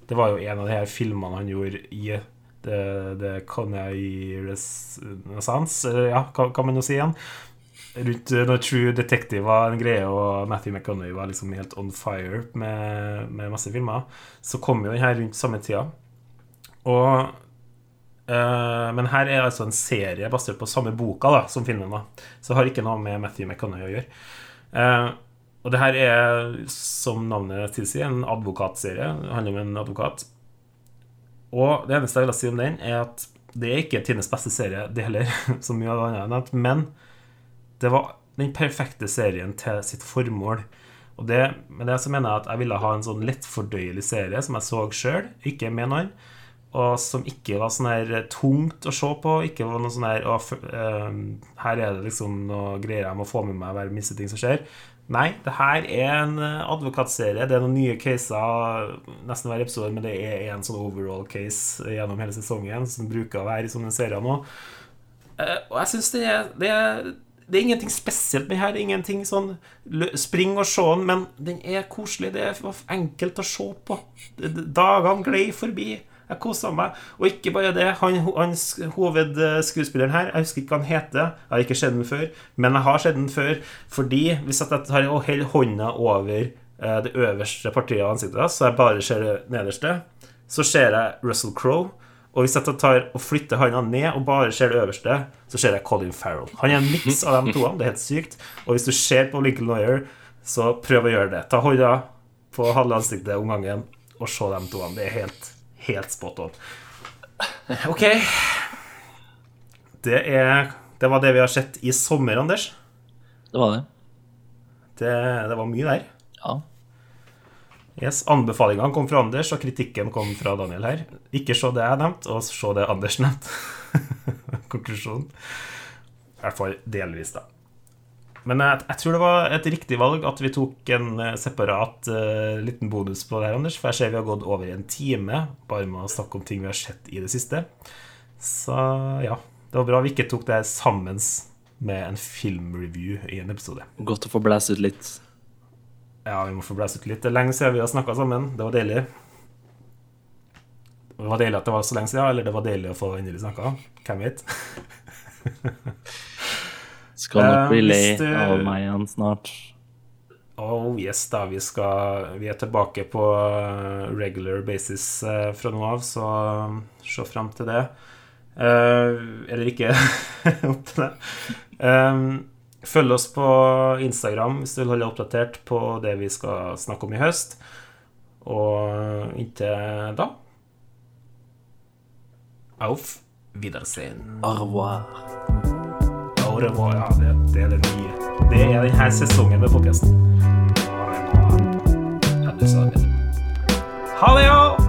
Det var jo en av de her filmene han gjorde i The, the Conaughey Renaissance, ja, kan man jo si igjen? Rundt eh, når True Detective var en greie, og Matthew McConaughey var liksom helt on fire med, med masse filmer, så kom jo den her rundt samme tida. Og eh, Men her er altså en serie basert på samme boka da, som filmen. da Så har ikke noe med Matthew McConaughey å gjøre. Eh, og det her er, som navnet tilsier, en advokatserie. Det handler om en advokat. Og det eneste jeg vil si om den, er at det er ikke tidenes beste serie, det heller, som mye av det har nevnt, men det var den perfekte serien til sitt formål. Og det, med det så mener jeg at jeg ville ha en sånn lettfordøyelig serie som jeg så sjøl, ikke med noen, og som ikke var sånn her tungt å se på. Ikke var noe sånn her å, eh, Her er det liksom noe greier jeg må få med meg hver minste ting som skjer. Nei, det her er en eh, advokatserie. Det er noen nye caser nesten hver episode, men det er en sånn overall case gjennom hele sesongen, som bruker å være i sånne serier nå. Uh, og jeg syns det, det, det er ingenting spesielt med her. Ingenting sånn spring og se den, men den er koselig. Det er enkelt å se på. Dagene glei forbi. Jeg kosa meg. Og ikke bare det. Han, han hovedskuespilleren her, jeg husker ikke hva han heter. Jeg har ikke sett den før, men jeg har sett den før fordi hvis jeg tar og holder hånda over eh, det øverste partiet av ansiktet, så jeg bare ser det nederste, så ser jeg Russell Crowe. Og hvis jeg tar og flytter hånda ned og bare ser det øverste, så ser jeg Colin Farrell. Han er en miks av de to. Det er helt sykt. Og hvis du ser på Lincoln Lawyer, så prøv å gjøre det. Ta hånda på halve ansiktet om gangen og se de to. Det er helt, helt spot on. OK. Det, er, det var det vi har sett i sommer, Anders. Det var det. Det, det var mye der. Ja. Yes, Anbefalingene kom fra Anders, og kritikken kom fra Daniel her. Ikke se det jeg nevnte, og se det Anders nevnte. Konklusjonen. I hvert fall delvis, da. Men jeg, jeg tror det var et riktig valg at vi tok en eh, separat uh, liten bonus på det her, Anders. For jeg ser vi har gått over en time bare med å snakke om ting vi har sett i det siste. Så ja, det var bra vi ikke tok det her sammen med en filmreview i en episode. Godt å få blæse ut litt. Ja, vi må få blæse ut litt. Det er lenge siden vi har snakka sammen. Det var deilig. Det var deilig at det var så lenge siden, eller det var deilig å få endelig snakka. Hvem vet? Skal nok bli Eh, lei du- av meg igjen snart. Oh yes, da. Vi, skal, vi er tilbake på eh, regular basis eh, fra nå av, så eh, se fram til det. Uh, eller ikke. Opp til det. Um, følg oss på Instagram hvis du vil holde oppdatert på det vi skal snakke om i høst. Og inntil da Auf Wiedersehen. Au revoir. Au var Ja, det, det er det nye. Det er denne sesongen med podkasten. Ha det, ja!